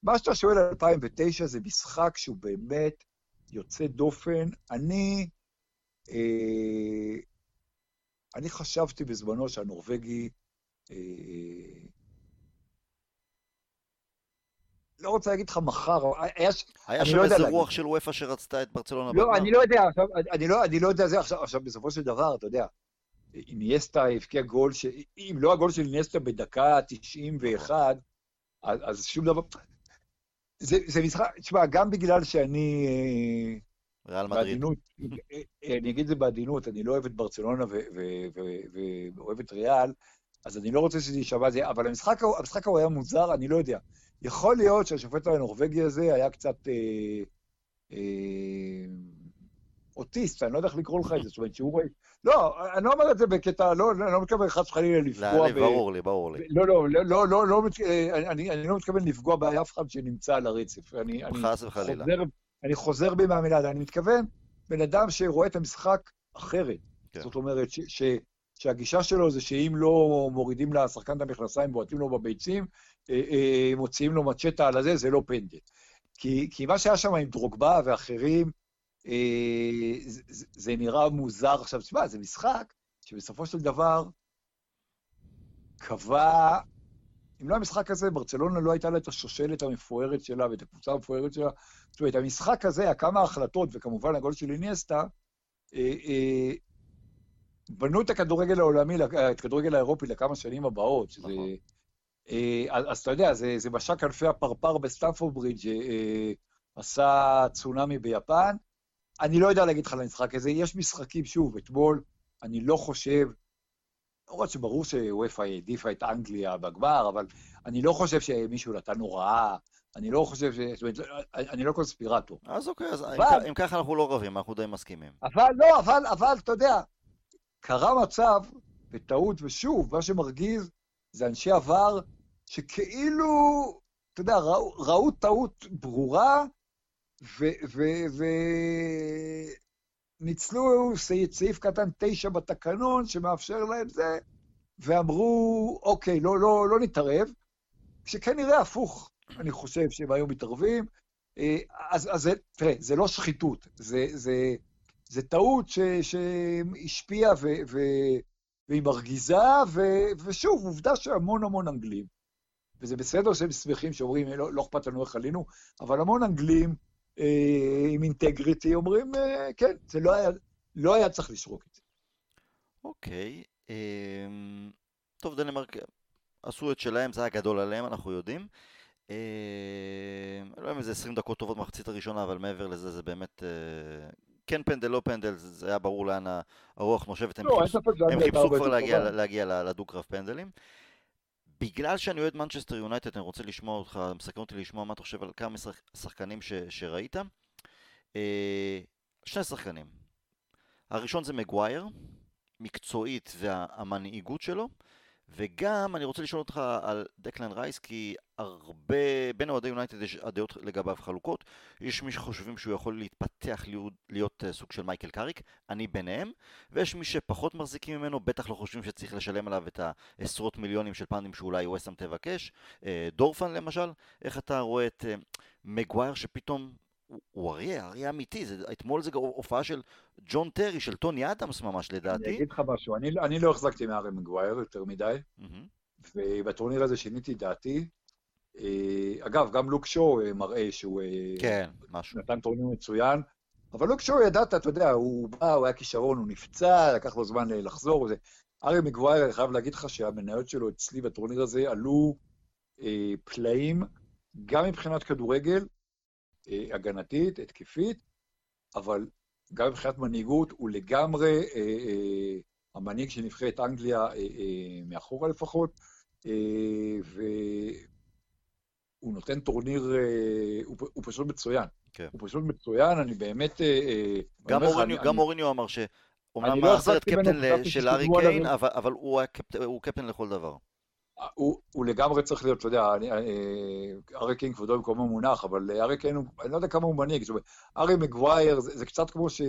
מה שאתה שואל על 2009 זה משחק שהוא באמת יוצא דופן. אני, אה, אני חשבתי בזמנו שהנורבגי, אה, לא רוצה להגיד לך מחר, היה, היה שם לא איזה רוח של וופא שרצתה את ברצלונה לא, אני לא יודע, עכשיו, אני לא, אני לא יודע זה עכשיו, עכשיו, בסופו של דבר, אתה יודע, איניאסטה הבקיע גול, ש... אם לא הגול של איניאסטה בדקה 91, אז, אז שום דבר... זה, זה משחק, תשמע, גם בגלל שאני... אה, ריאל מדריד. אה, אה, אני אגיד את זה בעדינות, אני לא אוהב את ברצלונה ואוהב את ריאל, אז אני לא רוצה שזה יישמע זה, אבל המשחק, המשחק ההוא היה מוזר, אני לא יודע. יכול להיות שהשופט הנורבגי הזה היה קצת... אה, אה, אוטיסט, אני לא יודע איך לקרוא לך את זה, זאת אומרת שהוא... לא, אני לא אומר את זה בקטע, לא, לא, לא מתכוון חס וחלילה לפגוע ב... ברור לי, ברור לי. לא, לא, לא, לא, לא, לא אני, אני לא מתכוון לפגוע באף אחד שנמצא על הרצף. אני, חס וחלילה. אני חוזר בי מהמילה, אני מתכוון, בן אדם שרואה את המשחק אחרת. כן. זאת אומרת, שהגישה שלו זה שאם לא מורידים לשחקן את המכנסיים, בועטים לו בביצים, אה, אה, מוציאים לו מצ'טה על הזה, זה לא פנדל. כי, כי מה שהיה שם עם דרוגבה ואחרים, אה, זה, זה נראה מוזר. עכשיו, תשמע, זה משחק שבסופו של דבר קבע, אם לא המשחק הזה, ברצלונה לא הייתה לה את השושלת המפוארת שלה ואת הקבוצה המפוארת שלה. זאת אומרת, המשחק הזה, כמה החלטות, וכמובן הגול של איניאסטה, אה, אה, בנו את הכדורגל העולמי, את הכדורגל האירופי לכמה שנים הבאות, שזה... נכון. אז, אז אתה יודע, זה, זה משק כנפי הפרפר בסטמפורד ברידג' עשה צונאמי ביפן, אני לא יודע להגיד לך על המשחק הזה, יש משחקים, שוב, אתמול, אני לא חושב, למרות שברור שוופא העדיפה את אנגליה בגמר, אבל אני לא חושב שמישהו נתן הוראה, אני לא חושב ש... זאת אומרת, אני לא קונספירטור. אז אוקיי, אז אבל, אם ככה אנחנו לא רבים, אנחנו די מסכימים. אבל לא, אבל, אבל, אתה יודע, קרה מצב, בטעות, ושוב, מה שמרגיז זה אנשי עבר, שכאילו, אתה יודע, ראו, ראו טעות ברורה, וניצלו סעיף קטן תשע בתקנון שמאפשר להם זה, ואמרו, אוקיי, לא, לא, לא נתערב, שכנראה הפוך, אני חושב שהם היו מתערבים. אה, אז, אז תראה, זה לא שחיתות, זה, זה, זה טעות שהשפיעה ו, ו, והיא מרגיזה, ו, ושוב, עובדה שהמון המון אנגלים, וזה בסדר שהם שמחים שאומרים, לא, לא אכפת לנו איך עלינו, אבל המון אנגלים עם אינטגריטי, אומרים, אה, כן, זה לא היה, לא היה צריך לשרוק את זה. אוקיי. אמ, טוב, דנמרק עשו את שלהם, זה היה גדול עליהם, אנחנו יודעים. אמ, לא יודע אם זה 20 דקות טובות מחצית הראשונה, אבל מעבר לזה זה באמת... אה, כן פנדל, לא פנדל, זה היה ברור לאן הרוח נושבת, הם לא, חיפשו כבר להגיע לדו-קרב פנדלים. בגלל שאני אוהד מנצ'סטר יונייטד, אני רוצה לשמוע אותך, מסקרן אותי לשמוע מה אתה חושב על כמה שחקנים ש, שראית. אה, שני שחקנים. הראשון זה מגווייר, מקצועית והמנהיגות שלו, וגם אני רוצה לשאול אותך על דקלן רייס, כי הרבה, בין אוהדי יונייטד יש הדעות לגביו חלוקות. יש מי שחושבים שהוא יכול להתפתח להיות, להיות אה, סוג של מייקל קאריק, אני ביניהם, ויש מי שפחות מחזיקים ממנו, בטח לא חושבים שצריך לשלם עליו את העשרות מיליונים של פאונדים שאולי ווסטהאם תבקש. אה, דורפן למשל, איך אתה רואה את אה, מגווייר שפתאום הוא, הוא אריה, אריה אמיתי, זה, אתמול זה הופעה של ג'ון טרי, של טוני אדמס ממש לדעתי. אני אגיד לך משהו, אני, אני לא החזקתי מהארי מגווייר יותר מדי, mm-hmm. ובטורניר הזה שיניתי דעתי. אה, אגב, גם לוק שואו אה, מראה שהוא כן, משהו. נתן טורניר מצוין, אבל לוק שואו ידעת, אתה יודע, הוא בא, הוא היה כישרון, הוא נפצע, לקח לו זמן לחזור. זה... ארי מגווייר, אני חייב להגיד לך שהמניות שלו אצלי בטורניר הזה עלו אה, פלאים, גם מבחינת כדורגל, אה, הגנתית, התקפית, אבל גם מבחינת מנהיגות, הוא לגמרי אה, אה, המנהיג של נבחרת אנגליה, אה, אה, מאחורה לפחות, אה, והוא נותן טורניר, אה, הוא, הוא פשוט מצוין. כן. הוא פשוט מצוין, אני באמת... אה, אה גם אוריניו, גם אוריניו אמר ש... אומנם לא הסרט קפטן של הארי קיין, אבל, אבל הוא, קפט, הוא קפטן לכל דבר. הוא, הוא לגמרי צריך להיות, אתה יודע, ארי קיין כבודו במקומו מונח, אבל ארי קיין, אני לא יודע כמה הוא מנהיג, זאת אומרת, ארי מגווייר, זה, זה קצת כמו ש...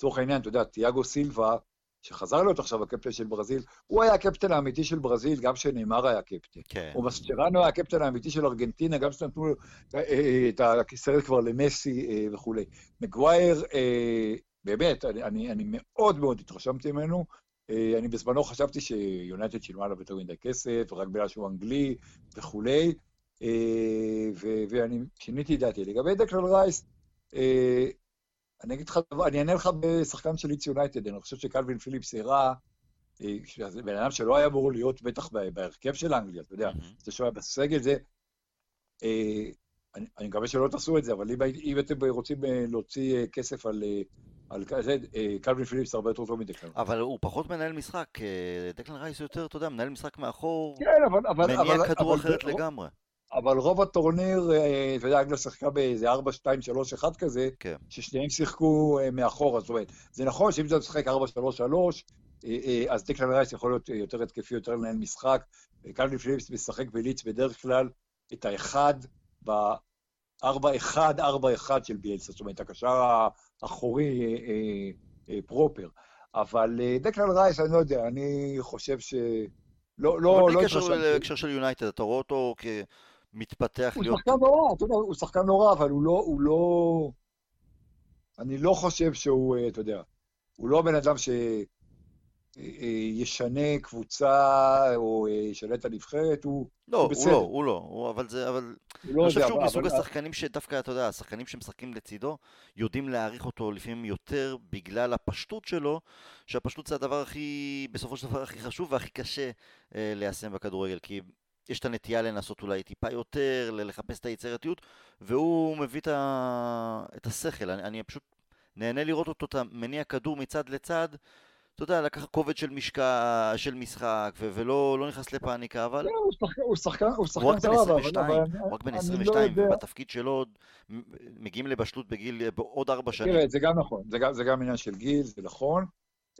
לצורך העניין, אתה יודע, תיאגו סילבה, שחזר להיות עכשיו הקפטן של ברזיל, הוא היה הקפטן האמיתי של ברזיל, גם כשנאמר היה קפטן. כן. או מסצ'רנו היה הקפטן האמיתי של ארגנטינה, גם כשנתנו לו אה, אה, את הסרט כבר למסי אה, וכולי. מגווייר, באמת, אני, אני, אני מאוד מאוד התרשמתי ממנו. אה, אני בזמנו חשבתי שיונייטד שילמה עליו יותר מדי כסף, רק בגלל שהוא אנגלי וכולי, אה, ואני שיניתי את דעתי. לגבי דקלר רייס, אה, אני אגיד לך, אני אענה לך בשחקן של ליץ יונייטד, אני חושב שקלווין פיליפס הראה, בן אדם שלא היה אמור להיות בטח בהרכב של אנגליה, אתה יודע, זה שהוא היה בסגל, זה... אני מקווה שלא תעשו את זה, אבל אם אתם רוצים להוציא כסף על על זה, אה, קלווין פיליפס הרבה יותר טוב מדקלן. אבל הוא פחות מנהל משחק, אה, דקלן רייס יותר, אתה יודע, מנהל משחק מאחור, כן, אבל, אבל, מניע אבל, כדור אבל, אחרת אבל, לגמרי. אבל רוב הטורניר, אה, אתה יודע, אנגליה שיחקה באיזה 4, 2, 3, 1 כזה, כן. ששניהם שיחקו מאחור, זאת אומרת, זה נכון שאם אתה משחק 4, 3, 3, אז דקלן רייס יכול להיות יותר התקפי, יותר לנהל משחק. קלווין פיליפס משחק בלידס בדרך כלל את האחד ב-4-1, 4-1 של ביאלסה, זאת אומרת, הקשר אחורי אה, אה, proper. אבל אה, דקלן רייס, אני לא יודע, אני חושב ש... לא, לא, אבל בלי לא קשר להקשר של יונייטד, אתה רואה אותו כמתפתח להיות... הוא שחקן נורא, אתה יודע, הוא שחקן נורא, אבל הוא לא, הוא לא... אני לא חושב שהוא, אתה יודע, הוא לא בן אדם ש... ישנה קבוצה או ישנה את הנבחרת, הוא, לא, הוא בסדר. לא, הוא לא, הוא לא, אבל זה, אבל... לא אני חושב שהוא מסוג השחקנים שדווקא, אתה יודע, השחקנים שמשחקים לצידו, יודעים להעריך אותו לפעמים יותר בגלל הפשטות שלו, שהפשטות זה הדבר הכי, בסופו של דבר הכי חשוב והכי קשה אה, ליישם בכדורגל, כי יש את הנטייה לנסות אולי טיפה יותר, לחפש את היצירתיות, והוא מביא את, ה... את השכל, אני, אני פשוט נהנה לראות אותו, מניע כדור מצד לצד, אתה יודע, לקח כובד של משקע, של משחק, ו- ולא לא נכנס לפאניקה, אבל... לא, הוא שחקן, הוא שחקן סבבה, אבל... הוא רק בן 22, לא ובתפקיד שלו מגיעים לבשלות בגיל, בעוד ארבע שנים. תראה, זה גם נכון, זה גם, זה גם עניין של גיל, זה נכון,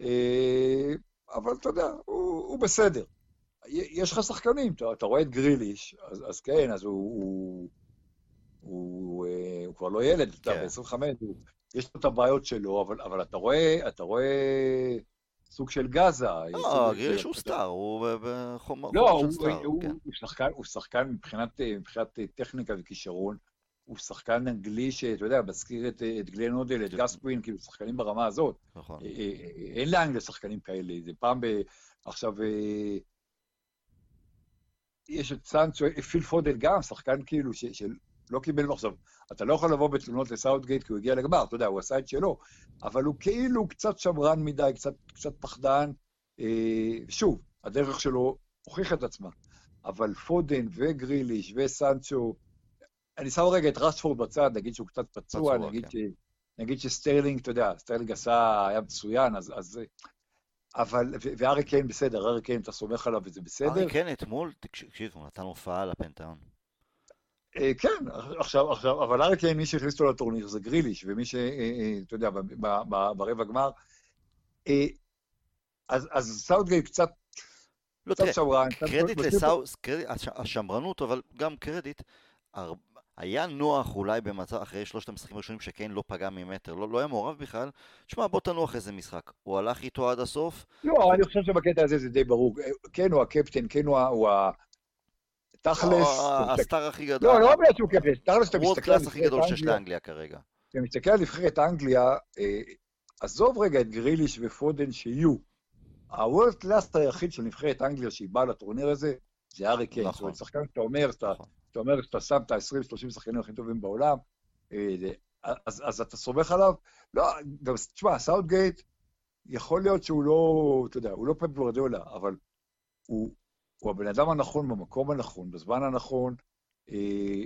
אה, אבל אתה יודע, הוא, הוא בסדר. יש לך שחקנים, אתה, אתה רואה את גריליש, אז, אז כן, אז הוא, הוא, הוא, אה, הוא כבר לא ילד, אתה כן. ב-25, יש לו את הבעיות שלו, אבל, אבל אתה רואה, אתה רואה... סוג של גאזה. לא, גריליש הוא סטאר, הוא בחומר לא, של סטאר. כן. הוא שחקן מבחינת טכניקה וכישרון, הוא שחקן אנגלי שאתה יודע, מזכיר את גלן אודל, את גספרין, כאילו שחקנים ברמה הזאת. נכון. אה, אה, אה, אין לאנגליה שחקנים כאלה, זה פעם ב... עכשיו... יש את סנצ'ו, פיל פודל גם, שחקן כאילו של לא קיבל עכשיו. אתה לא יכול לבוא בתלונות לסאוטגייט כי הוא הגיע לגמר, אתה יודע, הוא עשה את שלו, אבל הוא כאילו קצת שמרן מדי, קצת, קצת פחדן. אה, שוב, הדרך שלו הוכיחה את עצמה. אבל פודן וגריליש וסנצ'ו, אני שם רגע את רשפורד בצד, נגיד שהוא קצת פצוע, פצוע נגיד, כן. ש, נגיד שסטרלינג, אתה יודע, סטרלינג עשה, היה מצוין, אז... אז אבל, וארי קיין בסדר, ארי קיין, אתה סומך עליו וזה בסדר. ארי קיין אתמול, תקשיב, הוא נתן הופעה לפנתאון. אה, כן, עכשיו, עכשיו, אבל ארי קיין, מי שהכניס אותו לטורניר זה גריליש, ומי ש... אה, אה, אתה יודע, ברבע גמר. אז, אז סאוטגייט קצת, לא, קצת שמרן. קרדיט לסאוטגייט, השמרנות, אבל גם קרדיט, היה נוח אולי במצב, אחרי שלושת המשחקים הראשונים שקיין לא פגע ממטר, לא, לא היה מעורב בכלל, תשמע, בוא תנוח איזה משחק. הוא הלך איתו עד הסוף. לא, אני חושב שבקטע הזה זה די ברור. כן הוא הקפטן, כן הוא, הוא תכלס... ה star הכי גדול. לא, לא בגלל שהוא קפטן, תכלס אתה world מסתכל על class הכי גדול שיש אנגליה, לאנגליה כרגע. אתה מסתכל על נבחרת אנגליה, אה, עזוב רגע את גריליש ופודן שיהיו. ה world class היחיד של נבחרת אנגליה שהיא באה לטורניר הזה, זה ארי קיין. נכון. זאת אומרת, שחקן שאתה אומר, שאתה נכון. אומר שאתה שם את ה-20-30 שחקנים הכי טובים בעולם, אה, אז, אז אתה סומך עליו. לא, גם, תשמע, סאוטגייט, יכול להיות שהוא לא, אתה יודע, הוא לא פפ אבל הוא, הוא הבן אדם הנכון במקום הנכון, בזמן הנכון. אה,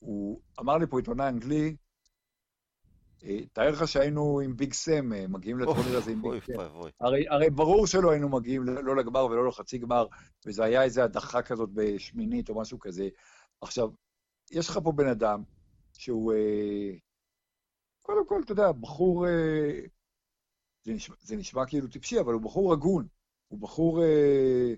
הוא אמר לי פה עיתונאי אנגלי, אה, תאר לך שהיינו עם ביג סם, אה, מגיעים לטורניר הזה עם אוי ביג סם. הרי, הרי ברור שלא היינו מגיעים לא לגמר ולא לחצי גמר, וזה היה איזו הדחה כזאת בשמינית או משהו כזה. עכשיו, יש לך פה בן אדם שהוא, אה, קודם כל, אתה יודע, בחור, זה נשמע, זה נשמע כאילו טיפשי, אבל הוא בחור הגון. הוא בחור, אה,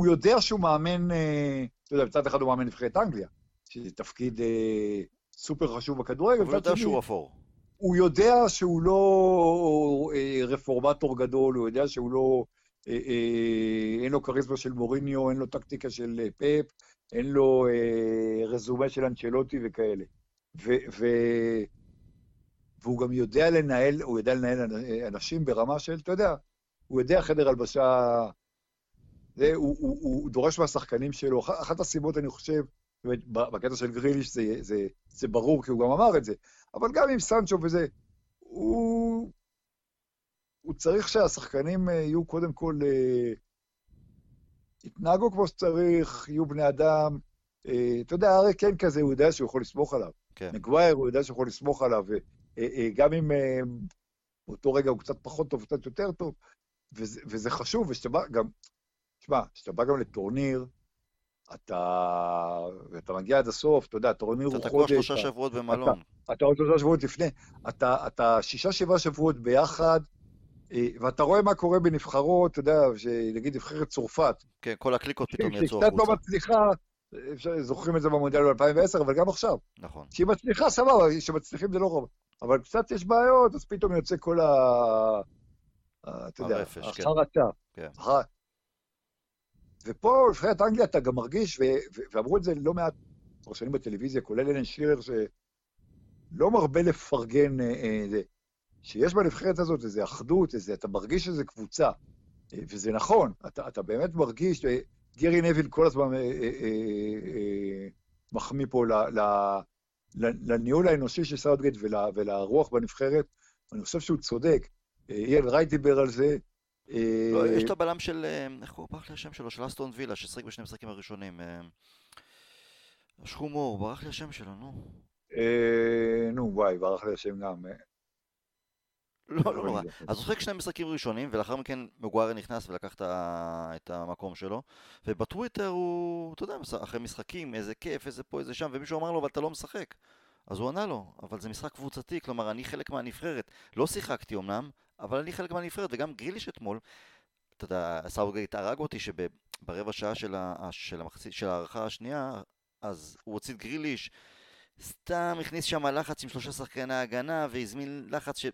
הוא, לא, יודע שהוא מאמן, אה, אתה יודע, מצד אחד הוא מאמן נבחרת אנגליה, שזה תפקיד אה, סופר חשוב בכדורגל, אבל הוא מצד יודע שני, שהוא אפור. הוא יודע שהוא לא אה, רפורמטור גדול, הוא יודע שהוא לא... אה, אה, אין לו כריזמה של מוריניו, אין לו טקטיקה של אה, פאפ, אין לו אה, רזומה של אנצ'לוטי וכאלה. ו, ו, והוא גם יודע לנהל, הוא יודע לנהל אנ- אנשים ברמה של, אתה יודע, הוא יודע חדר הלבשה, זה, הוא, הוא, הוא דורש מהשחקנים שלו. אח- אחת הסיבות, אני חושב, באמת, בקטע של גריליש זה, זה, זה ברור, כי הוא גם אמר את זה, אבל גם עם סנצ'ו וזה, הוא, הוא צריך שהשחקנים אה, יהיו קודם כל, אה, יתנהגו כמו שצריך, יהיו בני אדם. אה, אתה יודע, ארי כן כזה, הוא יודע שהוא יכול לסמוך עליו. כן. מגווייר, הוא יודע שהוא יכול לסמוך עליו, וגם אם באותו רגע הוא קצת פחות טוב, קצת יותר טוב, וזה, וזה חשוב, ושאתה בא גם, תשמע, כשאתה בא גם לטורניר, אתה, ואתה מגיע עד הסוף, אתה יודע, טורניר אתה הוא תקוע חודש, שלושה אתה- שבועות במלון. אתה עוד שלושה שבועות לפני, אתה, אתה שישה, שבעה שבועות ביחד, אה, ואתה רואה מה קורה בנבחרות, אתה יודע, שנגיד נבחרת צרפת, כן, כל הקליקות פתאום שהיא יצאו קצת לא החוצה. מצליחה, אפשר- זוכרים את זה במונדיאל ב-2010, אבל גם עכשיו. נכון. כשהיא מצליחה, סבבה, כשמצליחים זה לא רוב. אבל קצת יש בעיות, אז פתאום יוצא כל ה... אתה יודע, כן. החרטה. כן. ופה, נבחרת אנגליה, אתה גם מרגיש, ואמרו את זה לא מעט פרשנים בטלוויזיה, כולל אלן שירר, שלא מרבה לפרגן, אה, אה, שיש בנבחרת הזאת איזו אחדות, איזה, אתה מרגיש שזה קבוצה. אה, וזה נכון, אתה, אתה באמת מרגיש, אה, גרי נביל כל הזמן אה, אה, אה, אה, מחמיא פה ל, ל, ל, לניהול האנושי של סאוטגייט ול, ולרוח בנבחרת, אני חושב שהוא צודק. אה, איאן רייט דיבר על זה. אה, לא, יש את הבלם של, אה, איך הוא ברח לי השם שלו? של אסטון וילה, ששיחק בשני המשחקים הראשונים. אה, שחומו, ברח לי השם שלו, נו. אה, נו, וואי, ברח לי השם גם. אה, לא, לא אבל נורא. אז הוא שיחק שני משחקים ראשונים, ולאחר מכן מגווייר נכנס ולקח את המקום שלו, ובטוויטר הוא, אתה יודע, אחרי משחקים, איזה כיף, איזה פה, איזה שם, ומישהו אמר לו, אבל אתה לא משחק. אז הוא ענה לו, אבל זה משחק קבוצתי, כלומר, אני חלק מהנבחרת. לא שיחקתי אמנם, אבל אני חלק מהנבחרת, וגם גריליש אתמול, אתה יודע, סאוטגייט הרג אותי שברבע שעה של, ה, של, המחצית, של ההארכה השנייה, אז הוא הוציא את גריליש, סתם הכניס שם לחץ עם שלושה שחקני הגנה, והזמין לחץ ש...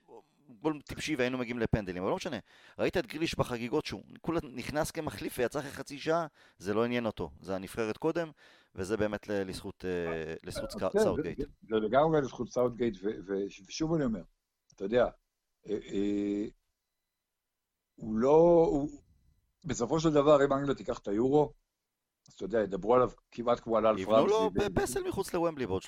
גול טיפשי והיינו מגיעים לפנדלים, אבל לא משנה. ראית את גריליש בחגיגות שהוא כולה נכנס כמחליף ויצא אחרי חצי שעה, זה לא עניין אותו. זה הנבחרת קודם, וזה באמת לזכות, אה, כן, זה- סאוטגייט. זה- לגמרי לזכות סאוטגייט, ושוב אני אומר, אתה יודע, אה, אה, הוא לא... הוא- בסופו של דבר, אם אנגליה תיקח את היורו, אז אתה יודע, ידברו עליו כמעט כמו על אלף יבנו לו רמזי. פסל מחוץ לוומבלי בעוד 30-40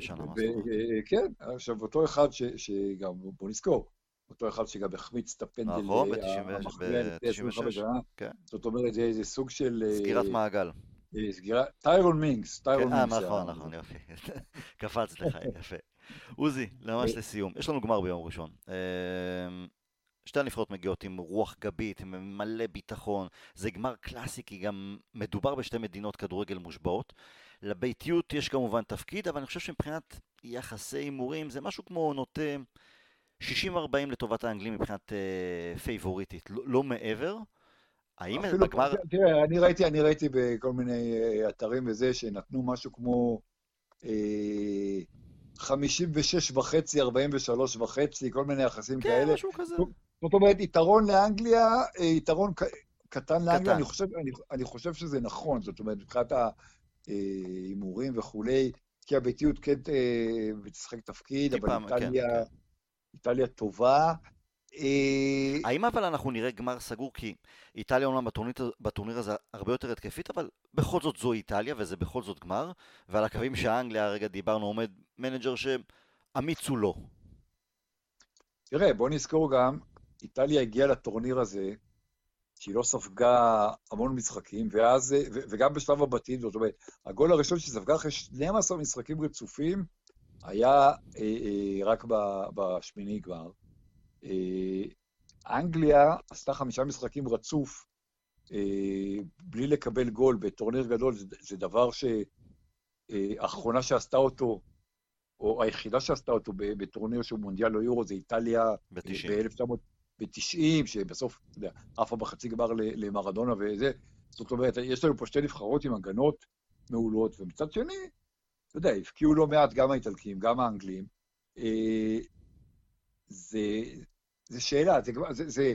שנה, אה, כן, עכשיו אותו אחד שגם, בוא נזכור, אותו אחד שגם החמיץ את הפנדל נכון, אה, ב- המכריע לפני 25 ב- שנה, כן. זאת אומרת, זה איזה סוג של... אה, סגירת מעגל. אה, סגירה, טיירון מינגס, טיירון כן, אה, מינגס. נכון, נכון, יופי. קפץ לך, יפה. עוזי, ממש לסיום. יש לנו גמר ביום ראשון. אמ, שתי הנבחרות מגיעות עם רוח גבית, עם מלא ביטחון. זה גמר קלאסי, כי גם מדובר בשתי מדינות כדורגל מושבעות. לביתיות יש כמובן תפקיד, אבל אני חושב שמבחינת יחסי הימורים זה משהו כמו נוטה 60-40 לטובת האנגלים מבחינת אה, פייבוריטית, לא, לא מעבר. האם בגמר... תראה, אני ראיתי, אני ראיתי בכל מיני אה, אתרים וזה, שנתנו משהו כמו אה, 56 וחצי, 43 וחצי, כל מיני יחסים כן, כאלה. משהו כזה. זאת אומרת, יתרון לאנגליה, אה, יתרון כ- קטן לאנגליה, אני חושב, אני, אני חושב שזה נכון, זאת אומרת, מבחינת ההימורים וכולי, כי הביתיות כן תשחק תפקיד, אבל כן, איטליה, כן, כן. איטליה טובה. אה, האם אבל אנחנו נראה גמר סגור? כי איטליה אומנם בטורניר, בטורניר הזה הרבה יותר התקפית, אבל בכל זאת זו איטליה וזה בכל זאת גמר, ועל הקווים של אנגליה, הרגע דיברנו, עומד manager שאמיץ הוא לא. תראה, בוא נזכור גם, איטליה הגיעה לטורניר הזה, שהיא לא ספגה המון משחקים, ואז, וגם בשלב הבתים, זאת אומרת, הגול הראשון שהיא ספגה אחרי 12 משחקים רצופים, היה אה, אה, רק בשמיני גמר. אה, אנגליה עשתה חמישה משחקים רצוף אה, בלי לקבל גול בטורניר גדול, זה, זה דבר שהאחרונה אה, שעשתה אותו, או היחידה שעשתה אותו בטורניר שהוא מונדיאל או יורו, זה איטליה ב-1990, שבסוף, אתה יודע, עפה בחצי גמר למרדונה וזה. זאת אומרת, יש לנו פה שתי נבחרות עם הגנות מעולות, ומצד שני, אתה יודע, הפקיעו לא מעט גם האיטלקים, גם האנגלים. זה, זה שאלה, זה, זה, זה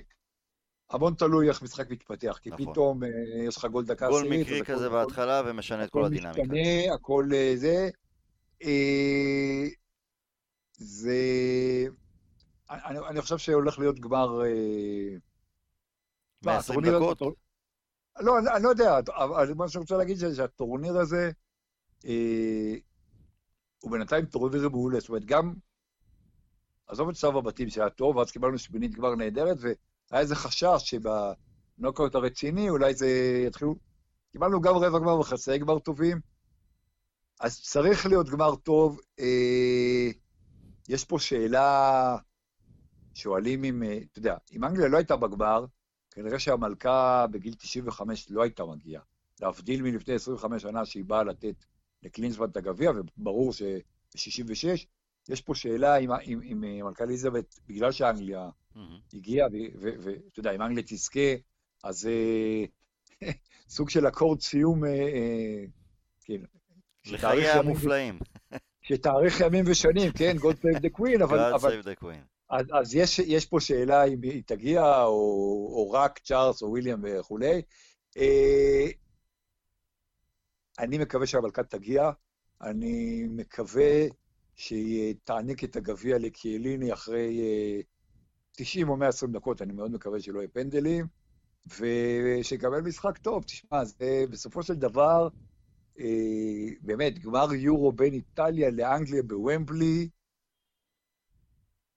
המון תלוי איך משחק מתפתח, כי נכון. פתאום אה, יש לך גול דקה עשירית. גול מקרי כזה הכל, בהתחלה ומשנה את כל הדינמיקה. הכל משתנה, הכל אה, זה. אה, זה... אני, אני חושב שהולך להיות גמר... אה, 120 דקות? הזה, לא, אני, אני לא יודע, אבל מה שאני רוצה להגיד זה שהטורניר הזה, אה, הוא בינתיים טורניר מעולה, זאת אומרת, גם עזוב את שלב הבתים שהיה טוב, ואז קיבלנו שמינית גמר נהדרת, והיה איזה חשש שבנוקאוט הרציני אולי זה יתחילו... קיבלנו גם רבע גמר וחצי גמר טובים, אז צריך להיות גמר טוב. אה, יש פה שאלה, שואלים אם, אה, אתה יודע, אם אנגליה לא הייתה בגמר, כנראה שהמלכה בגיל 95 לא הייתה מגיעה. להבדיל מלפני 25 שנה שהיא באה לתת לקלינסמן את הגביע, וברור שב-66 יש פה שאלה אם, אם, אם אה, מלכה אליזבת, בגלל שאנגליה mm-hmm. הגיעה, ואתה יודע, אם אנגליה תזכה, אז אה, סוג של אקורד סיום, אה, כן. לחיי המופלאים. שתאריך ימים ושנים, כן, God save the queen, אבל... God save the queen. אז, אז יש, יש פה שאלה אם היא תגיע, או, או רק צ'ארלס או וויליאם וכולי. אני מקווה שהמלכה תגיע, אני מקווה שהיא תעניק את הגביע לקיאליני אחרי 90 אה, או 120 דקות, אני מאוד מקווה שלא יהיה פנדלים, ושיקבל משחק טוב. תשמע, זה בסופו של דבר, אה, באמת, גמר יורו בין איטליה לאנגליה בוומבלי,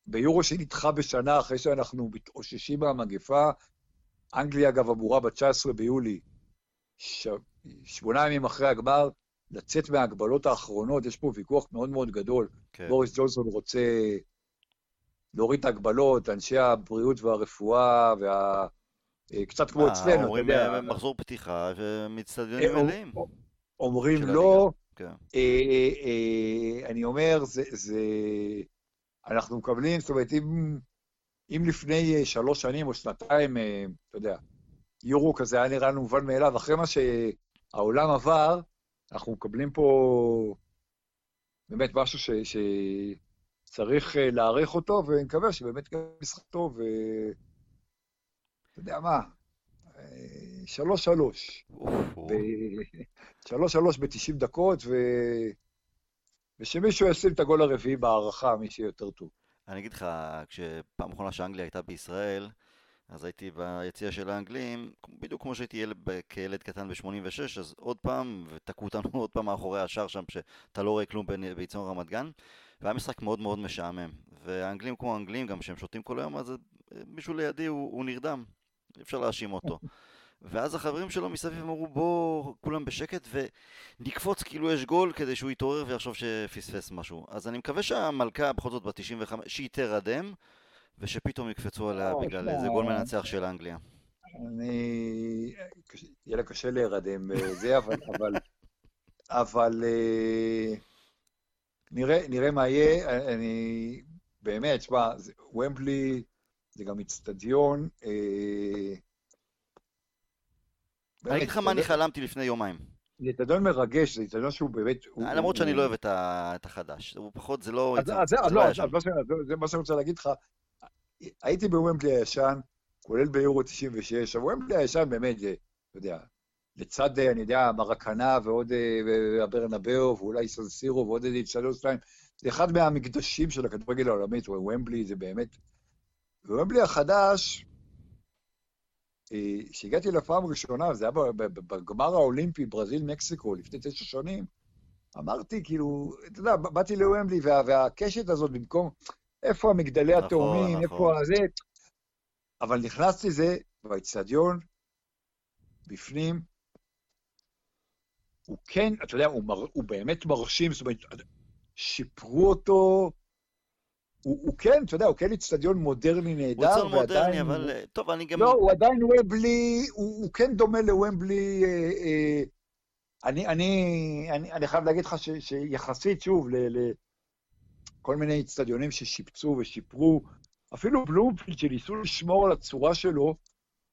ביורו שנדחה בשנה אחרי שאנחנו מתאוששים מהמגפה, אנגליה, אגב, אמורה ב-19 ביולי, ש... שמונה ימים אחרי הגמר, לצאת מההגבלות האחרונות, יש פה ויכוח מאוד מאוד גדול. כן. בוריס ג'ונסון רוצה להוריד את ההגבלות, אנשי הבריאות והרפואה, וה... אה, קצת כמו אצלנו, אתה יודע. אומרים אה, מחזור פתיחה ומצטדיונים אה, מלאים. אומרים לא. כן. אני אומר, זה... אנחנו מקבלים, זאת אומרת, אם, אם לפני שלוש שנים או שנתיים, אתה יודע, יורו כזה היה נראה לנו מובן מאליו, אחרי מה שהעולם עבר, אנחנו מקבלים פה באמת משהו ש, שצריך אה, להעריך אותו, ואני מקווה שבאמת גם משחק טוב, ואתה יודע מה, אה, שלוש שלוש. שלוש שלוש ב-90 דקות, ו... ושמישהו ישים את הגול הרביעי בהערכה, מי שיותר טוב. אני אגיד לך, כשפעם אחרונה שאנגליה הייתה בישראל, אז הייתי ביציע של האנגלים, בדיוק כמו שהייתי ילד, כילד קטן ב-86, אז עוד פעם, ותקעו אותנו עוד פעם מאחורי השאר שם, שאתה לא רואה כלום ביציון רמת גן, והיה משחק מאוד מאוד משעמם. והאנגלים כמו האנגלים, גם כשהם שותים כל היום, אז מישהו לידי הוא, הוא נרדם, אי אפשר להאשים אותו. ואז החברים שלו מסביב אמרו בוא כולם בשקט ונקפוץ כאילו יש גול כדי שהוא יתעורר ויחשוב שפספס משהו. אז אני מקווה שהמלכה בכל זאת ב-95, שהיא תרדם ושפתאום יקפצו עליה לא, בגלל איזה גול מנצח של אנגליה. אני... יהיה לה קשה להירדם בזה, אבל... אבל, אבל אה, נראה, נראה מה יהיה. אני... באמת, שמע, ומבלי זה גם איצטדיון. אה, אני אגיד לך מה אני חלמתי לפני יומיים. זה איצטדיון מרגש, זה איצטדיון שהוא באמת... למרות שאני לא אוהב את החדש. הוא פחות, זה לא... אז לא, לא זה מה שאני רוצה להגיד לך. הייתי בוומבלי הישן, כולל ביורו 96, אבל ומבלי הישן באמת, אתה יודע, לצד, אני יודע, מרקנה ועוד הברנבאו, ואולי סנסירו ועוד איזה איצטדיון שלהם, זה אחד מהמקדשים של הכדורגל העולמית, ומבלי זה באמת... ומבלי החדש, כשהגעתי לפעם הראשונה, זה היה בגמר האולימפי, ברזיל-מקסיקו, לפני תשע שנים, אמרתי, כאילו, אתה יודע, באתי לוומבלי, וה, והקשת הזאת במקום, איפה המגדלי נכון, התאומים, נכון. איפה הזה, אבל נכנסתי זה, באצטדיון, בפנים, הוא כן, אתה יודע, הוא, מר, הוא באמת מרשים, זאת אומרת, שיפרו אותו, הוא, הוא כן, אתה יודע, הוא כן איצטדיון מודרני נהדר, הוא ועדיין... מודרני, אבל הוא... טוב, אני גם... לא, הוא עדיין ומבלי, הוא, הוא כן דומה לוומבלי... אה, אה, אני, אני, אני, אני חייב להגיד לך ש, שיחסית, שוב, לכל מיני איצטדיונים ששיפצו ושיפרו, אפילו בלומפילד שניסו לשמור על הצורה שלו,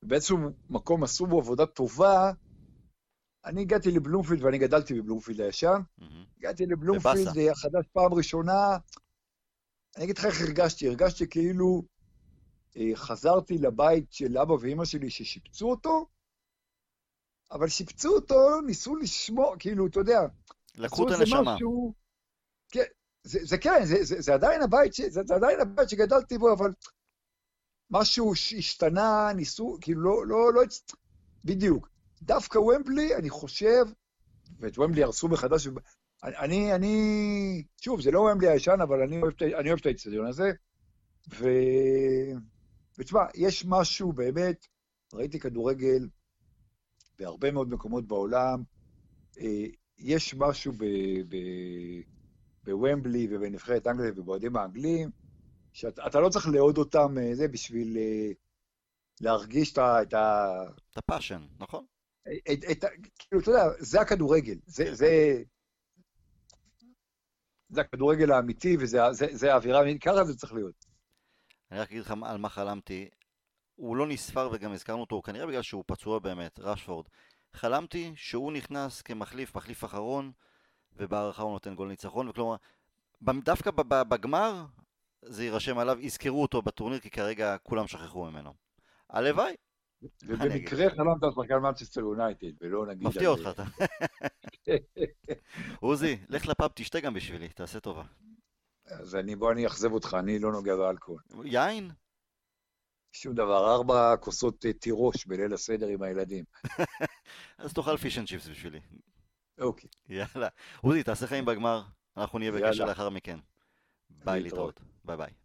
באיזשהו מקום עשו בו עבודה טובה, אני הגעתי לבלומפילד, ואני גדלתי בבלומפילד הישן, mm-hmm. הגעתי לבלומפילד החדש פעם ראשונה, אני אגיד לך איך הרגשתי, הרגשתי כאילו אה, חזרתי לבית של אבא ואימא שלי ששיפצו אותו, אבל שיפצו אותו, ניסו לשמור, כאילו, אתה יודע, לקחו את הנשמה. משהו, כן, זה, זה כן, זה, זה, זה עדיין הבית, זה, זה עדיין הבית שגדלתי בו, אבל משהו השתנה, ניסו, כאילו, לא, לא, לא, בדיוק. דווקא ומבלי, אני חושב, ואת ומבלי הרסו מחדש, אני, אני, שוב, זה לא ומבלי הישן, אבל אני אוהב, אני אוהב את האצטדיון הזה, ו... ותשמע, יש משהו באמת, ראיתי כדורגל בהרבה מאוד מקומות בעולם, אה, יש משהו ב... ב... בוומבלי ובנבחרת אנגליה ובאוהדים האנגלים, שאתה לא צריך לאהוד אותם, אה, זה בשביל אה, להרגיש את ה... את הפאשן, נכון? את, את, כאילו, אתה יודע, זה הכדורגל, זה, זה, זה הכדורגל האמיתי, וזה זה, זה האווירה, ככה זה צריך להיות. אני רק אגיד לך על מה חלמתי. הוא לא נספר וגם הזכרנו אותו, כנראה בגלל שהוא פצוע באמת, רשפורד. חלמתי שהוא נכנס כמחליף, מחליף אחרון, ובהערכה הוא נותן גול ניצחון, וכלומר, דווקא בגמר זה יירשם עליו, יזכרו אותו בטורניר, כי כרגע כולם שכחו ממנו. הלוואי, ובמקרה חלמת על שחקן מנצ'סטר יונייטד, ולא נגיד... מפתיע אותך אתה. עוזי, לך לפאב תשתה גם בשבילי, תעשה טובה. אז אני, בוא אני אאכזב אותך, אני לא נוגע באלכוהול. יין? שום דבר, ארבע כוסות אה, תירוש בליל הסדר עם הילדים. אז תאכל fish and chips בשבילי. אוקיי. יאללה. עוזי, תעשה חיים בגמר, אנחנו נהיה בקשר לאחר מכן. ביי להתראות. ביי ביי.